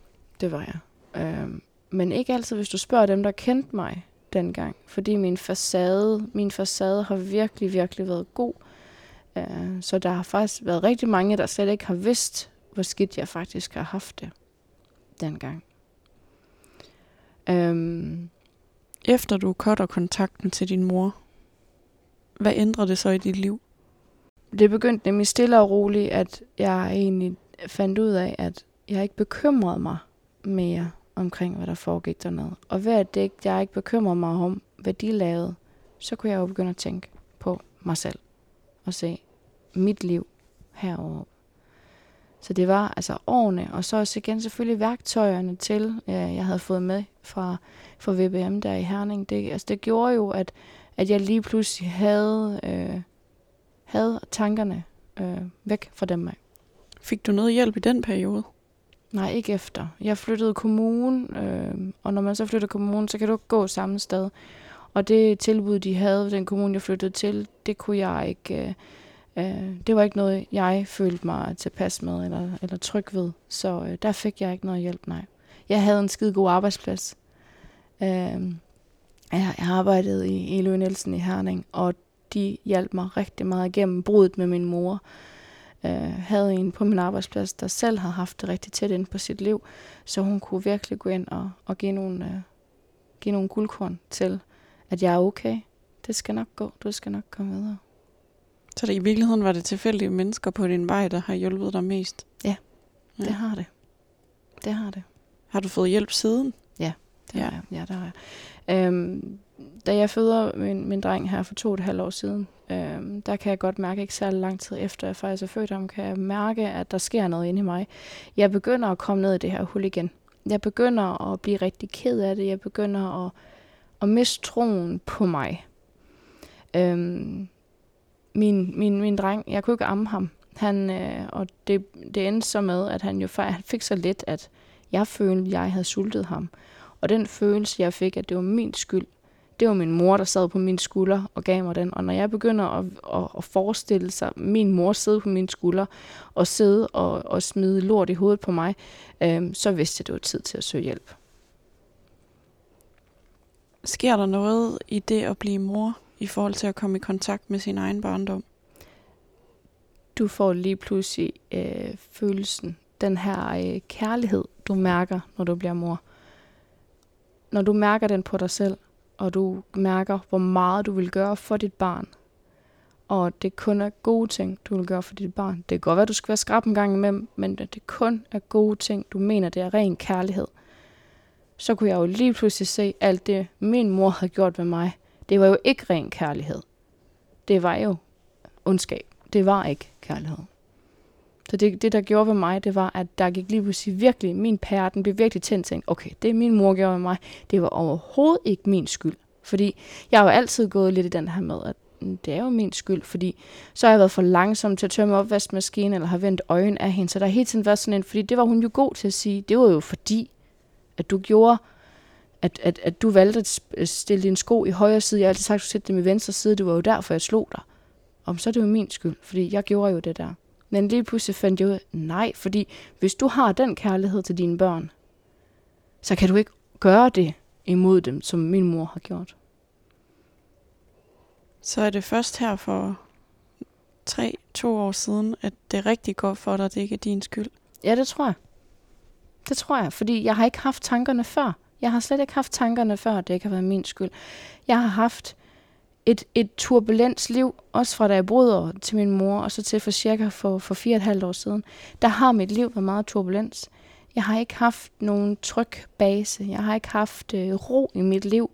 Det var jeg. Øhm, men ikke altid, hvis du spørger dem, der kendte mig dengang. Fordi min facade, min facade har virkelig, virkelig været god. Øh, så der har faktisk været rigtig mange, der slet ikke har vidst, hvor skidt jeg faktisk har haft det dengang. Øhm, Efter du cutter kontakten til din mor, hvad ændrer det så i dit liv? det begyndte nemlig stille og roligt, at jeg egentlig fandt ud af, at jeg ikke bekymrede mig mere omkring, hvad der foregik dernede. Og ved at det ikke, jeg ikke bekymrede mig om, hvad de lavede, så kunne jeg jo begynde at tænke på mig selv og se mit liv herover. Så det var altså årene, og så også igen selvfølgelig værktøjerne til, jeg havde fået med fra, fra VBM der i Herning. Det, altså det gjorde jo, at, at jeg lige pludselig havde, øh, havde tankerne øh, væk fra dem af. Fik du noget hjælp i den periode? Nej, ikke efter. Jeg flyttede kommune, øh, og når man så flytter kommune, så kan du ikke gå samme sted. Og det tilbud, de havde ved den kommune, jeg flyttede til, det kunne jeg ikke... Øh, øh, det var ikke noget, jeg følte mig tilpas med eller, eller tryg ved. Så øh, der fik jeg ikke noget hjælp, nej. Jeg havde en skide god arbejdsplads. Øh, jeg, jeg arbejdede i, i Nielsen i Herning, og de hjalp mig rigtig meget igennem brudet med min mor øh, havde en på min arbejdsplads, der selv har haft det rigtig tæt ind på sit liv, så hun kunne virkelig gå ind og, og give, nogle, øh, give nogle guldkorn til, at jeg er okay. Det skal nok gå. Du skal nok komme videre. Så det, i virkeligheden var det tilfældige mennesker på din vej, der har hjulpet dig mest? Ja, ja. det har det. Det har det. Har du fået hjælp siden? Ja, det ja. har jeg. Ja, det har jeg. Øhm, da jeg føder min, min dreng her for to og et halvt år siden, øh, der kan jeg godt mærke, ikke særlig lang tid efter jeg faktisk er født ham, kan jeg mærke, at der sker noget inde i mig. Jeg begynder at komme ned i det her hul igen. Jeg begynder at blive rigtig ked af det. Jeg begynder at, at miste troen på mig. Øhm, min, min, min dreng, jeg kunne ikke amme ham. Han, øh, og det, det endte så med, at han jo han fik så lidt, at jeg følte, at jeg havde sultet ham. Og den følelse, jeg fik, at det var min skyld, det var min mor, der sad på min skulder og gav mig den. Og når jeg begynder at, at, at forestille sig min mor sidde på min skulder og sidde og, og smide lort i hovedet på mig, øh, så vidste jeg, det var tid til at søge hjælp. Sker der noget i det at blive mor i forhold til at komme i kontakt med sin egen barndom? Du får lige pludselig øh, følelsen, den her øh, kærlighed, du mærker, når du bliver mor når du mærker den på dig selv, og du mærker, hvor meget du vil gøre for dit barn, og det kun er gode ting, du vil gøre for dit barn. Det kan godt være, du skal være skrab en gang imellem, men det kun er gode ting, du mener, det er ren kærlighed. Så kunne jeg jo lige pludselig se, alt det, min mor havde gjort ved mig, det var jo ikke ren kærlighed. Det var jo ondskab. Det var ikke kærlighed. Så det, det, der gjorde ved mig, det var, at der gik lige pludselig virkelig, min pære, den blev virkelig tændt, tænkt, okay, det min mor gjorde ved mig, det var overhovedet ikke min skyld. Fordi jeg har jo altid gået lidt i den her med, at mm, det er jo min skyld, fordi så har jeg været for langsom til at tømme opvaskemaskinen, eller har vendt øjen af hende. Så der har hele tiden været sådan en, fordi det var hun jo god til at sige, det var jo fordi, at du gjorde, at, at, at du valgte at stille din sko i højre side. Jeg har altid sagt, at du sætte dem i venstre side. Det var jo derfor, jeg slog dig. Om så er det jo min skyld, fordi jeg gjorde jo det der. Men lige pludselig fandt jeg ud af, nej, fordi hvis du har den kærlighed til dine børn, så kan du ikke gøre det imod dem, som min mor har gjort. Så er det først her for tre, to år siden, at det rigtig går for dig, at det ikke er din skyld? Ja, det tror jeg. Det tror jeg, fordi jeg har ikke haft tankerne før. Jeg har slet ikke haft tankerne før, at det ikke har været min skyld. Jeg har haft et, et turbulent liv, også fra da jeg boede til min mor, og så til for cirka for, for fire og et halvt år siden. Der har mit liv været meget turbulens. Jeg har ikke haft nogen tryg base. Jeg har ikke haft øh, ro i mit liv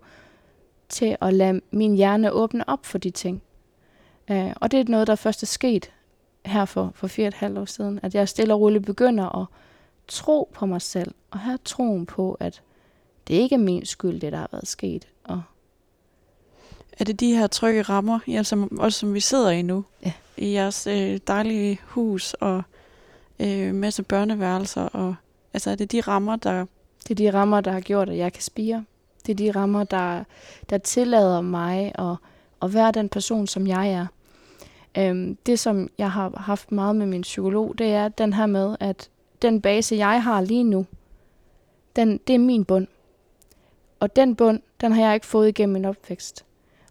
til at lade min hjerne åbne op for de ting. Øh, og det er noget, der først er sket her for, for fire og et halvt år siden, at jeg stille og roligt begynder at tro på mig selv, og have troen på, at det ikke er min skyld, det der har været sket, er det de her trygge rammer, altså også som vi sidder i nu, ja. i jeres øh, dejlige hus og øh, masse børneværelser, og altså er det de rammer, der... Det er de rammer, der har gjort, at jeg kan spire. Det er de rammer, der, der tillader mig at, at være den person, som jeg er. Øhm, det, som jeg har haft meget med min psykolog, det er den her med, at den base, jeg har lige nu, den, det er min bund. Og den bund, den har jeg ikke fået igennem min opvækst.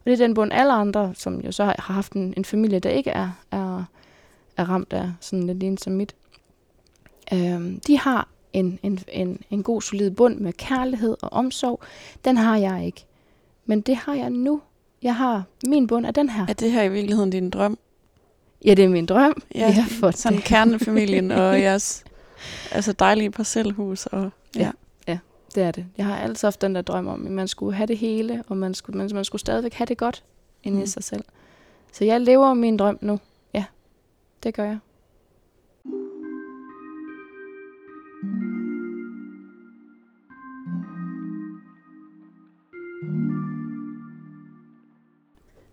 Og det er den bund, alle andre, som jo så har haft en, en familie, der ikke er, er, er ramt af sådan lidt lignende som mit, øhm, de har en, en, en, en god, solid bund med kærlighed og omsorg. Den har jeg ikke. Men det har jeg nu. Jeg har min bund af den her. Er det her i virkeligheden din drøm? Ja, det er min drøm. Ja, for sådan det. kernefamilien og jeres altså dejlige parcelhus. Og, ja. Ja. Det er det. Jeg har altid haft den der drøm om, at man skulle have det hele, og man skulle, man, man skulle stadigvæk have det godt inde mm. i sig selv. Så jeg lever min drøm nu. Ja, det gør jeg.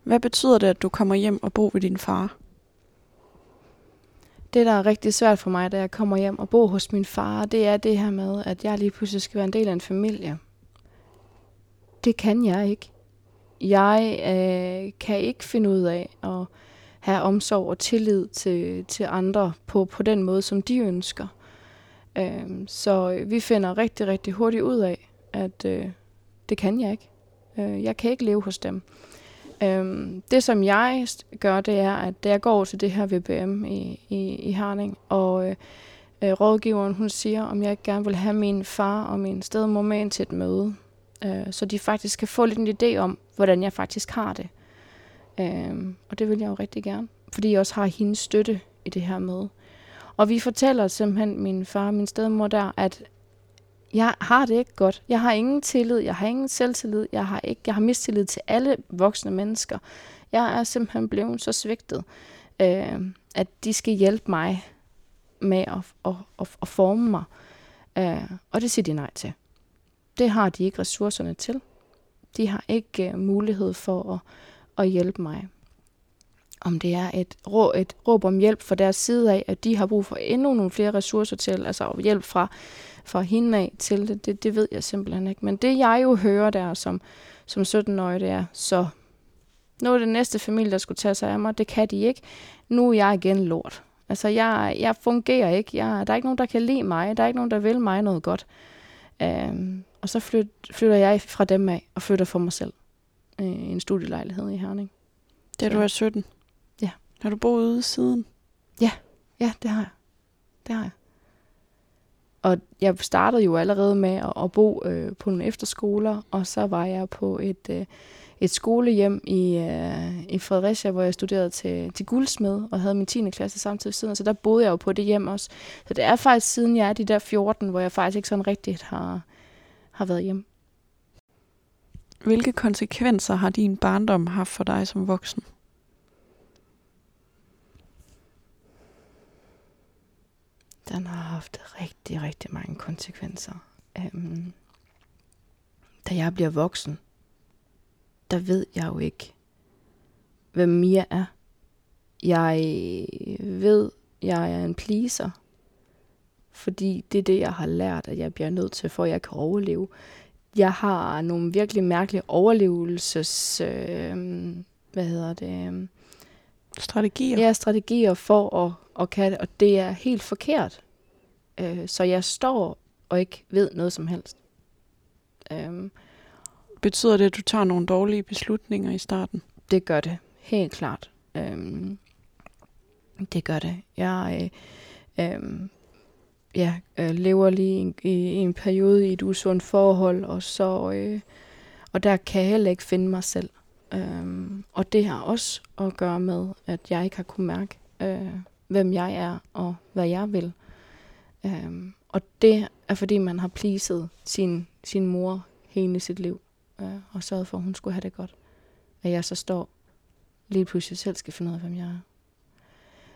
Hvad betyder det, at du kommer hjem og bor ved din far? Det, der er rigtig svært for mig, da jeg kommer hjem og bor hos min far, det er det her med, at jeg lige pludselig skal være en del af en familie. Det kan jeg ikke. Jeg øh, kan ikke finde ud af at have omsorg og tillid til, til andre på, på den måde, som de ønsker. Øh, så vi finder rigtig, rigtig hurtigt ud af, at øh, det kan jeg ikke. Øh, jeg kan ikke leve hos dem. Øhm, det, som jeg gør, det er, at jeg går til det her VBM i, i, i Harning, og øh, øh, rådgiveren hun siger, om jeg ikke gerne vil have min far og min stedmor med ind til et møde, øh, så de faktisk kan få lidt en idé om, hvordan jeg faktisk har det. Øhm, og det vil jeg jo rigtig gerne, fordi jeg også har hendes støtte i det her møde. Og vi fortæller simpelthen min far og min stedmor der, at jeg har det ikke godt. Jeg har ingen tillid, jeg har ingen selvtillid, jeg har, ikke, jeg har mistillid til alle voksne mennesker. Jeg er simpelthen blevet så svigtet, øh, at de skal hjælpe mig med at, at, at, at forme mig. Øh, og det siger de nej til. Det har de ikke ressourcerne til. De har ikke øh, mulighed for at, at hjælpe mig. Om det er et, rå, et råb om hjælp fra deres side af, at de har brug for endnu nogle flere ressourcer til, altså hjælp fra fra hende af til det, det, det ved jeg simpelthen ikke. Men det jeg jo hører der som, som 17-årig, det er, så nu er det næste familie, der skulle tage sig af mig, det kan de ikke. Nu er jeg igen lort. Altså, jeg, jeg fungerer ikke. Jeg, der er ikke nogen, der kan lide mig. Der er ikke nogen, der vil mig noget godt. Øhm, og så flyt, flytter jeg fra dem af og flytter for mig selv øh, en studielejlighed i Herning. Da du er 17? Ja. Har du boet ude siden? Ja, det har jeg. Det har jeg. Og jeg startede jo allerede med at, at bo øh, på nogle efterskoler, og så var jeg på et, øh, et skolehjem i, øh, i Fredericia, hvor jeg studerede til, til guldsmed og havde min 10. klasse samtidig siden, så der boede jeg jo på det hjem også. Så det er faktisk siden jeg er de der 14, hvor jeg faktisk ikke sådan rigtigt har, har været hjemme. Hvilke konsekvenser har din barndom haft for dig som voksen? Den har haft rigtig, rigtig mange konsekvenser. Um, da jeg bliver voksen, der ved jeg jo ikke, hvem Mia er. Jeg ved, jeg er en pleaser, fordi det er det, jeg har lært, at jeg bliver nødt til, for at jeg kan overleve. Jeg har nogle virkelig mærkelige overlevelses... Øh, hvad hedder det? øhm, Strategier? Ja, strategier for at, at kan og det er helt forkert. Øh, så jeg står og ikke ved noget som helst. Øhm, Betyder det, at du tager nogle dårlige beslutninger i starten? det gør det, helt klart. Øhm, det gør det. Jeg øh, øh, ja, øh, lever lige i, i, i en periode i et usundt forhold, og så øh, og der kan jeg heller ikke finde mig selv. Øhm, og det har også at gøre med, at jeg ikke har kunne mærke, øh, hvem jeg er og hvad jeg vil. Øhm, og det er fordi, man har pleaset sin, sin mor hele sit liv, øh, og sørget for, at hun skulle have det godt. At jeg så står lige pludselig selv skal finde ud af, hvem jeg er.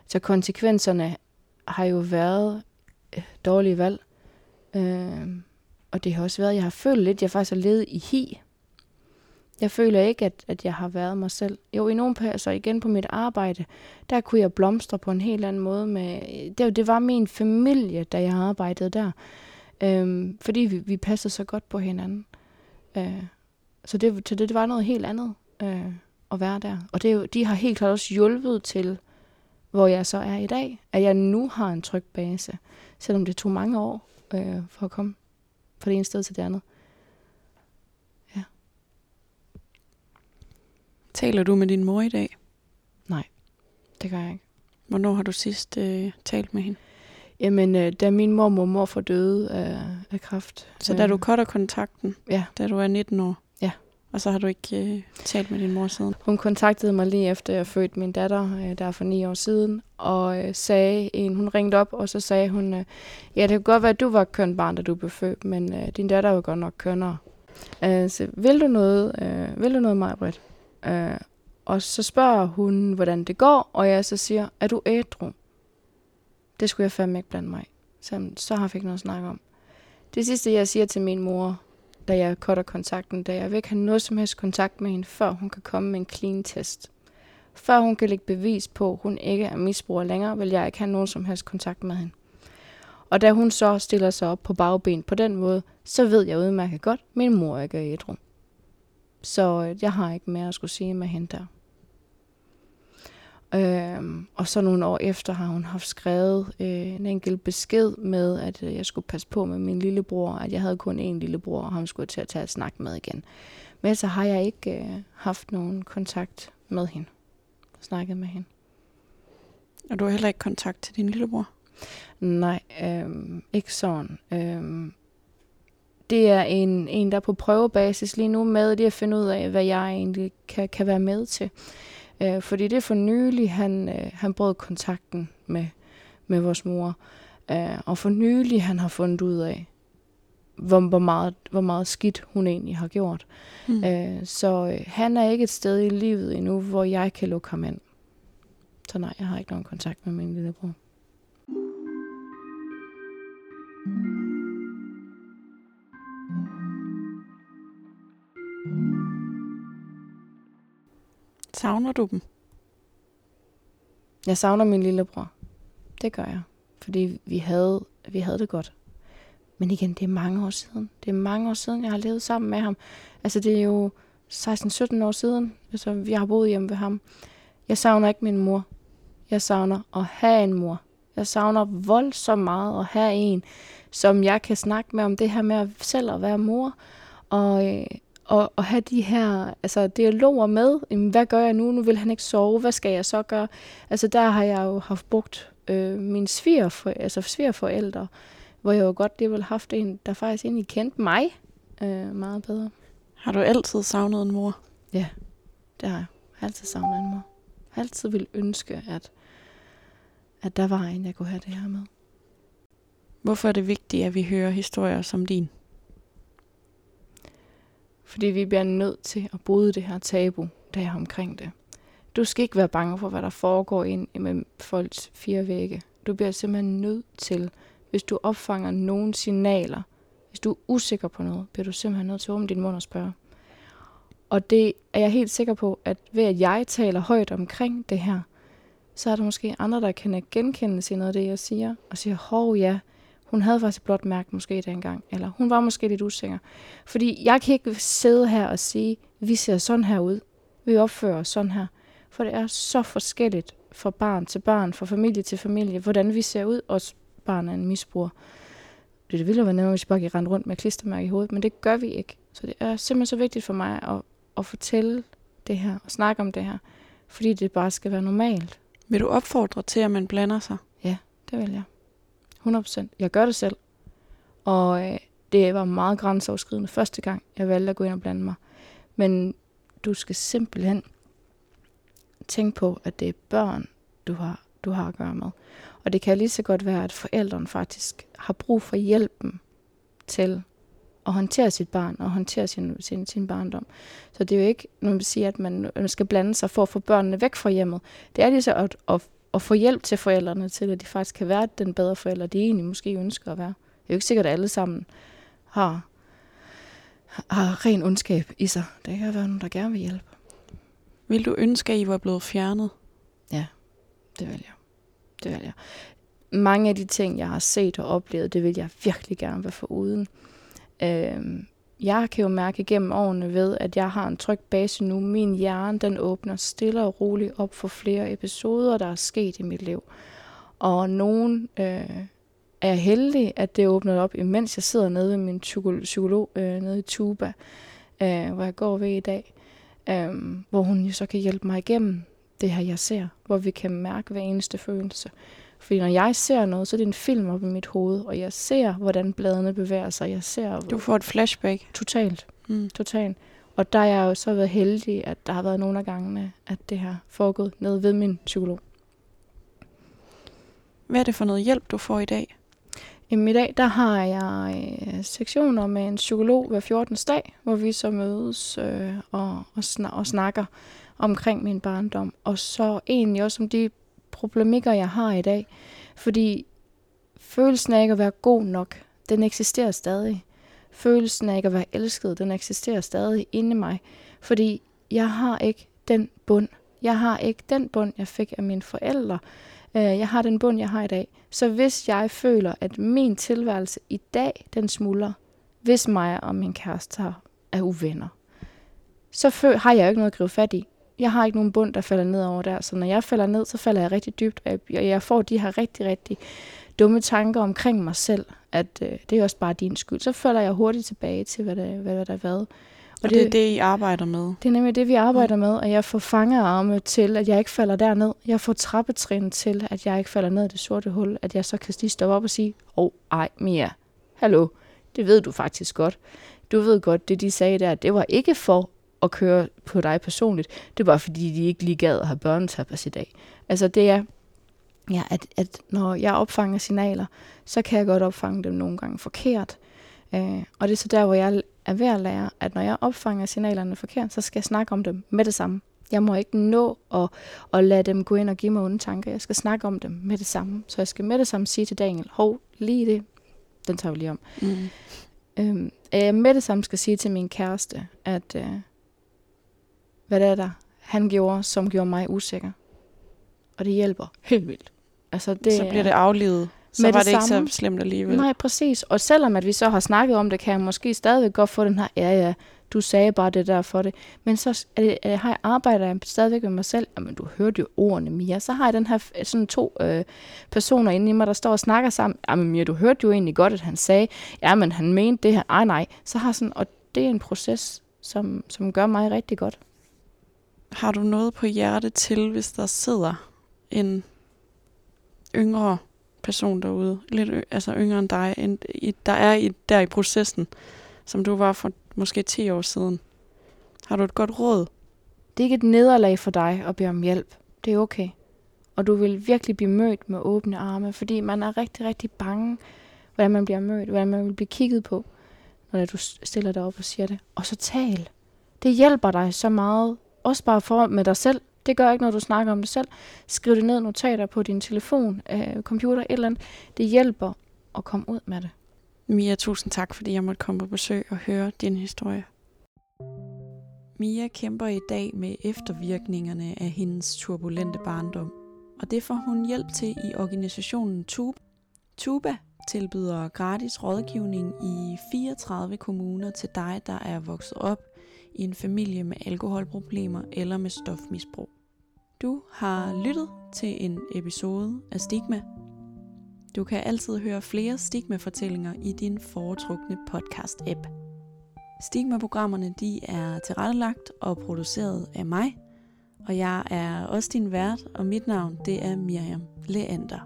Så konsekvenserne har jo været øh, dårlige valg. Øh, og det har også været, jeg har følt lidt, jeg faktisk har levet i hi. Jeg føler ikke, at, at jeg har været mig selv. Jo, i nogle perioder, igen på mit arbejde, der kunne jeg blomstre på en helt anden måde. Med, det, det var min familie, da jeg arbejdede der. Øhm, fordi vi, vi passede så godt på hinanden. Øh, så det, så det, det var noget helt andet øh, at være der. Og det, er jo- de har helt klart også hjulpet til, hvor jeg så er i dag. At jeg nu har en tryg base. Selvom det tog mange år øh, for at komme fra det ene sted til det andet. Taler du med din mor i dag? Det gør jeg ikke. Hvornår har du sidst øh, talt med hende? Jamen, øh, da min mor og mormor døde af, af kræft. Så da du cutter kontakten, Ja. da du er 19 år, Ja. Og så har du ikke øh, talt med din mor siden? Hun kontaktede mig lige efter jeg fødte min datter, øh, der for ni år siden, og øh, sagde en, hun ringede op, og så sagde hun, øh, ja, det kan godt være, at du var køn barn, da du blev født, men øh, din datter var godt nok kønnere. Øh, så vil du noget, øh, vil du noget, Majbrit? Øh, og så spørger hun, hvordan det går, og jeg så siger, er du ædru? Det skulle jeg fandme ikke blande mig i. Så, så har jeg ikke noget at snakke om. Det sidste, jeg siger til min mor, da jeg cutter kontakten, da jeg vil ikke have noget som helst kontakt med hende, før hun kan komme med en clean test. Før hun kan lægge bevis på, at hun ikke er misbruger længere, vil jeg ikke have nogen som helst kontakt med hende. Og da hun så stiller sig op på bagben på den måde, så ved jeg udmærket godt, at min mor ikke er ædru. Så øh, jeg har ikke mere at skulle sige med hende der. Øhm, og så nogle år efter har hun haft skrevet øh, en enkelt besked med, at øh, jeg skulle passe på med min lillebror, at jeg havde kun én lillebror, og ham skulle til at tage et snak med igen. Men så har jeg ikke øh, haft nogen kontakt med hende. Snakket med hende. Og du har heller ikke kontakt til din lillebror? Nej, øhm, ikke sådan. Øhm, det er en, en, der er på prøvebasis lige nu med det at finde ud af, hvad jeg egentlig kan, kan være med til. Øh, fordi det er for nylig, han, øh, han brød kontakten med, med vores mor. Øh, og for nylig, han har fundet ud af, hvor, hvor, meget, hvor meget skidt hun egentlig har gjort. Mm. Øh, så øh, han er ikke et sted i livet endnu, hvor jeg kan lukke ham ind. Så nej, jeg har ikke nogen kontakt med min lillebror. Savner du dem? Jeg savner min lillebror. Det gør jeg. Fordi vi havde, vi havde det godt. Men igen, det er mange år siden. Det er mange år siden, jeg har levet sammen med ham. Altså, det er jo 16-17 år siden, altså, vi har boet hjemme ved ham. Jeg savner ikke min mor. Jeg savner at have en mor. Jeg savner voldsomt meget at have en, som jeg kan snakke med om det her med at selv at være mor. Og, øh, og, og have de her altså, dialoger med, jamen, hvad gør jeg nu? Nu vil han ikke sove, hvad skal jeg så gøre? Altså der har jeg jo haft brugt øh, mine svigerfor, altså svigerforældre, hvor jeg jo godt det ville have haft en, der faktisk egentlig kendte mig øh, meget bedre. Har du altid savnet en mor? Ja, det har jeg. Jeg har altid savnet en mor. Jeg har altid vil ønske, at, at der var en, jeg kunne have det her med. Hvorfor er det vigtigt, at vi hører historier som din? Fordi vi bliver nødt til at bryde det her tabu, der er omkring det. Du skal ikke være bange for, hvad der foregår ind imellem folks fire vægge. Du bliver simpelthen nødt til, hvis du opfanger nogle signaler, hvis du er usikker på noget, bliver du simpelthen nødt til at åbne din mund og spørge. Og det er jeg helt sikker på, at ved at jeg taler højt omkring det her, så er der måske andre, der kan genkende sig noget af det, jeg siger, og siger, hov ja, hun havde faktisk et blot mærke måske dengang, eller hun var måske lidt usikker. Fordi jeg kan ikke sidde her og sige, vi ser sådan her ud, vi opfører os sådan her. For det er så forskelligt fra barn til barn, fra familie til familie, hvordan vi ser ud, og barn er en misbruger. Det ville jo være nemmere, hvis vi bare gik rent rundt med klistermærke i hovedet, men det gør vi ikke. Så det er simpelthen så vigtigt for mig at, at fortælle det her, og snakke om det her, fordi det bare skal være normalt. Vil du opfordre til, at man blander sig? Ja, det vil jeg. 100%. Jeg gør det selv. Og øh, det var meget grænseoverskridende første gang, jeg valgte at gå ind og blande mig. Men du skal simpelthen tænke på, at det er børn, du har, du har at gøre med. Og det kan lige så godt være, at forældrene faktisk har brug for hjælpen til at håndtere sit barn og håndtere sin, sin, sin barndom. Så det er jo ikke, når man siger, at man skal blande sig for at få børnene væk fra hjemmet. Det er lige så at, at at få hjælp til forældrene til, at de faktisk kan være den bedre forælder, de egentlig måske ønsker at være. Det er jo ikke sikkert, at alle sammen har, har ren ondskab i sig. Det kan være nogen, der gerne vil hjælpe. Vil du ønske, at I var blevet fjernet? Ja, det vil jeg. Det vil jeg. Mange af de ting, jeg har set og oplevet, det vil jeg virkelig gerne være for uden. Øhm, jeg kan jo mærke igennem årene ved, at jeg har en tryg base nu. Min hjerne, den åbner stille og roligt op for flere episoder, der er sket i mit liv. Og nogen øh, er heldig, at det åbner op, imens jeg sidder nede ved min psykolog øh, nede i Tuba, øh, hvor jeg går ved i dag. Øh, hvor hun jo så kan hjælpe mig igennem det her, jeg ser. Hvor vi kan mærke hver eneste følelse. Fordi når jeg ser noget, så er det en film op i mit hoved, og jeg ser, hvordan bladene bevæger sig. Jeg ser, du får et flashback. Totalt. Mm. Totalt. Og der er jeg jo så været heldig, at der har været nogle af gangene, at det har foregået ned ved min psykolog. Hvad er det for noget hjælp, du får i dag? Jamen, I dag der har jeg øh, sektioner med en psykolog hver 14. dag, hvor vi så mødes øh, og, og, snak, og snakker omkring min barndom. Og så egentlig også om de problemikker, jeg har i dag. Fordi følelsen af ikke at være god nok, den eksisterer stadig. Følelsen af ikke at være elsket, den eksisterer stadig inde i mig. Fordi jeg har ikke den bund. Jeg har ikke den bund, jeg fik af mine forældre. Øh, jeg har den bund, jeg har i dag. Så hvis jeg føler, at min tilværelse i dag, den smuldrer, hvis mig og min kæreste er uvenner, så har jeg jo ikke noget at gribe fat i. Jeg har ikke nogen bund, der falder ned over der. Så når jeg falder ned, så falder jeg rigtig dybt. Og jeg får de her rigtig, rigtig dumme tanker omkring mig selv, at øh, det er også bare din skyld. Så falder jeg hurtigt tilbage til, hvad der, hvad der har været. Og det, det er det, I arbejder med? Det er nemlig det, vi arbejder med, og jeg får fangearme til, at jeg ikke falder derned. Jeg får trappetrin til, at jeg ikke falder ned i det sorte hul, at jeg så kan lige stoppe op og sige, åh, oh, ej, Mia, hallo, det ved du faktisk godt. Du ved godt, det de sagde der, det var ikke for at køre på dig personligt. Det var fordi, de ikke lige gad at have børnetapas i dag. Altså det er, ja, at, at når jeg opfanger signaler, så kan jeg godt opfange dem nogle gange forkert. Øh, og det er så der, hvor jeg er ved at lære, at når jeg opfanger signalerne forkert, så skal jeg snakke om dem med det samme. Jeg må ikke nå at, at lade dem gå ind og give mig onde tanker. Jeg skal snakke om dem med det samme. Så jeg skal med det samme sige til Daniel, hov, lige det, den tager vi lige om. Mm. Øhm, jeg med det samme skal sige til min kæreste, at øh, hvad det er der, han gjorde, som gjorde mig usikker. Og det hjælper helt vildt. Altså, det, så bliver det aflevet. Så var det, det ikke så slemt alligevel. Nej, præcis. Og selvom at vi så har snakket om det, kan jeg måske stadigvæk godt få den her, ja ja, du sagde bare det der for det. Men så er det, er, har jeg arbejder jeg stadigvæk med mig selv. Jamen, du hørte jo ordene, Mia. Så har jeg den her sådan to øh, personer inde i mig, der står og snakker sammen. Jamen, Mia, du hørte jo egentlig godt, at han sagde, ja, men han mente det her. Ej, nej. Så har sådan, og det er en proces, som, som gør mig rigtig godt. Har du noget på hjerte til, hvis der sidder en yngre person derude, lidt altså yngre end dig, end, i, der er i, der i processen, som du var for måske 10 år siden. Har du et godt råd? Det er ikke et nederlag for dig at bede om hjælp. Det er okay. Og du vil virkelig blive mødt med åbne arme, fordi man er rigtig, rigtig bange, hvordan man bliver mødt, hvordan man vil blive kigget på, når du stiller dig op og siger det. Og så tal. Det hjælper dig så meget, også bare for med dig selv, det gør ikke, når du snakker om det selv. Skriv det ned notater på din telefon, øh, computer, et eller andet. Det hjælper at komme ud med det. Mia, tusind tak, fordi jeg måtte komme på besøg og høre din historie. Mia kæmper i dag med eftervirkningerne af hendes turbulente barndom. Og det får hun hjælp til i organisationen Tuba. Tuba tilbyder gratis rådgivning i 34 kommuner til dig, der er vokset op i en familie med alkoholproblemer eller med stofmisbrug. Du har lyttet til en episode af Stigma. Du kan altid høre flere Stigma-fortællinger i din foretrukne podcast-app. Stigma-programmerne de er tilrettelagt og produceret af mig, og jeg er også din vært, og mit navn det er Miriam Leander.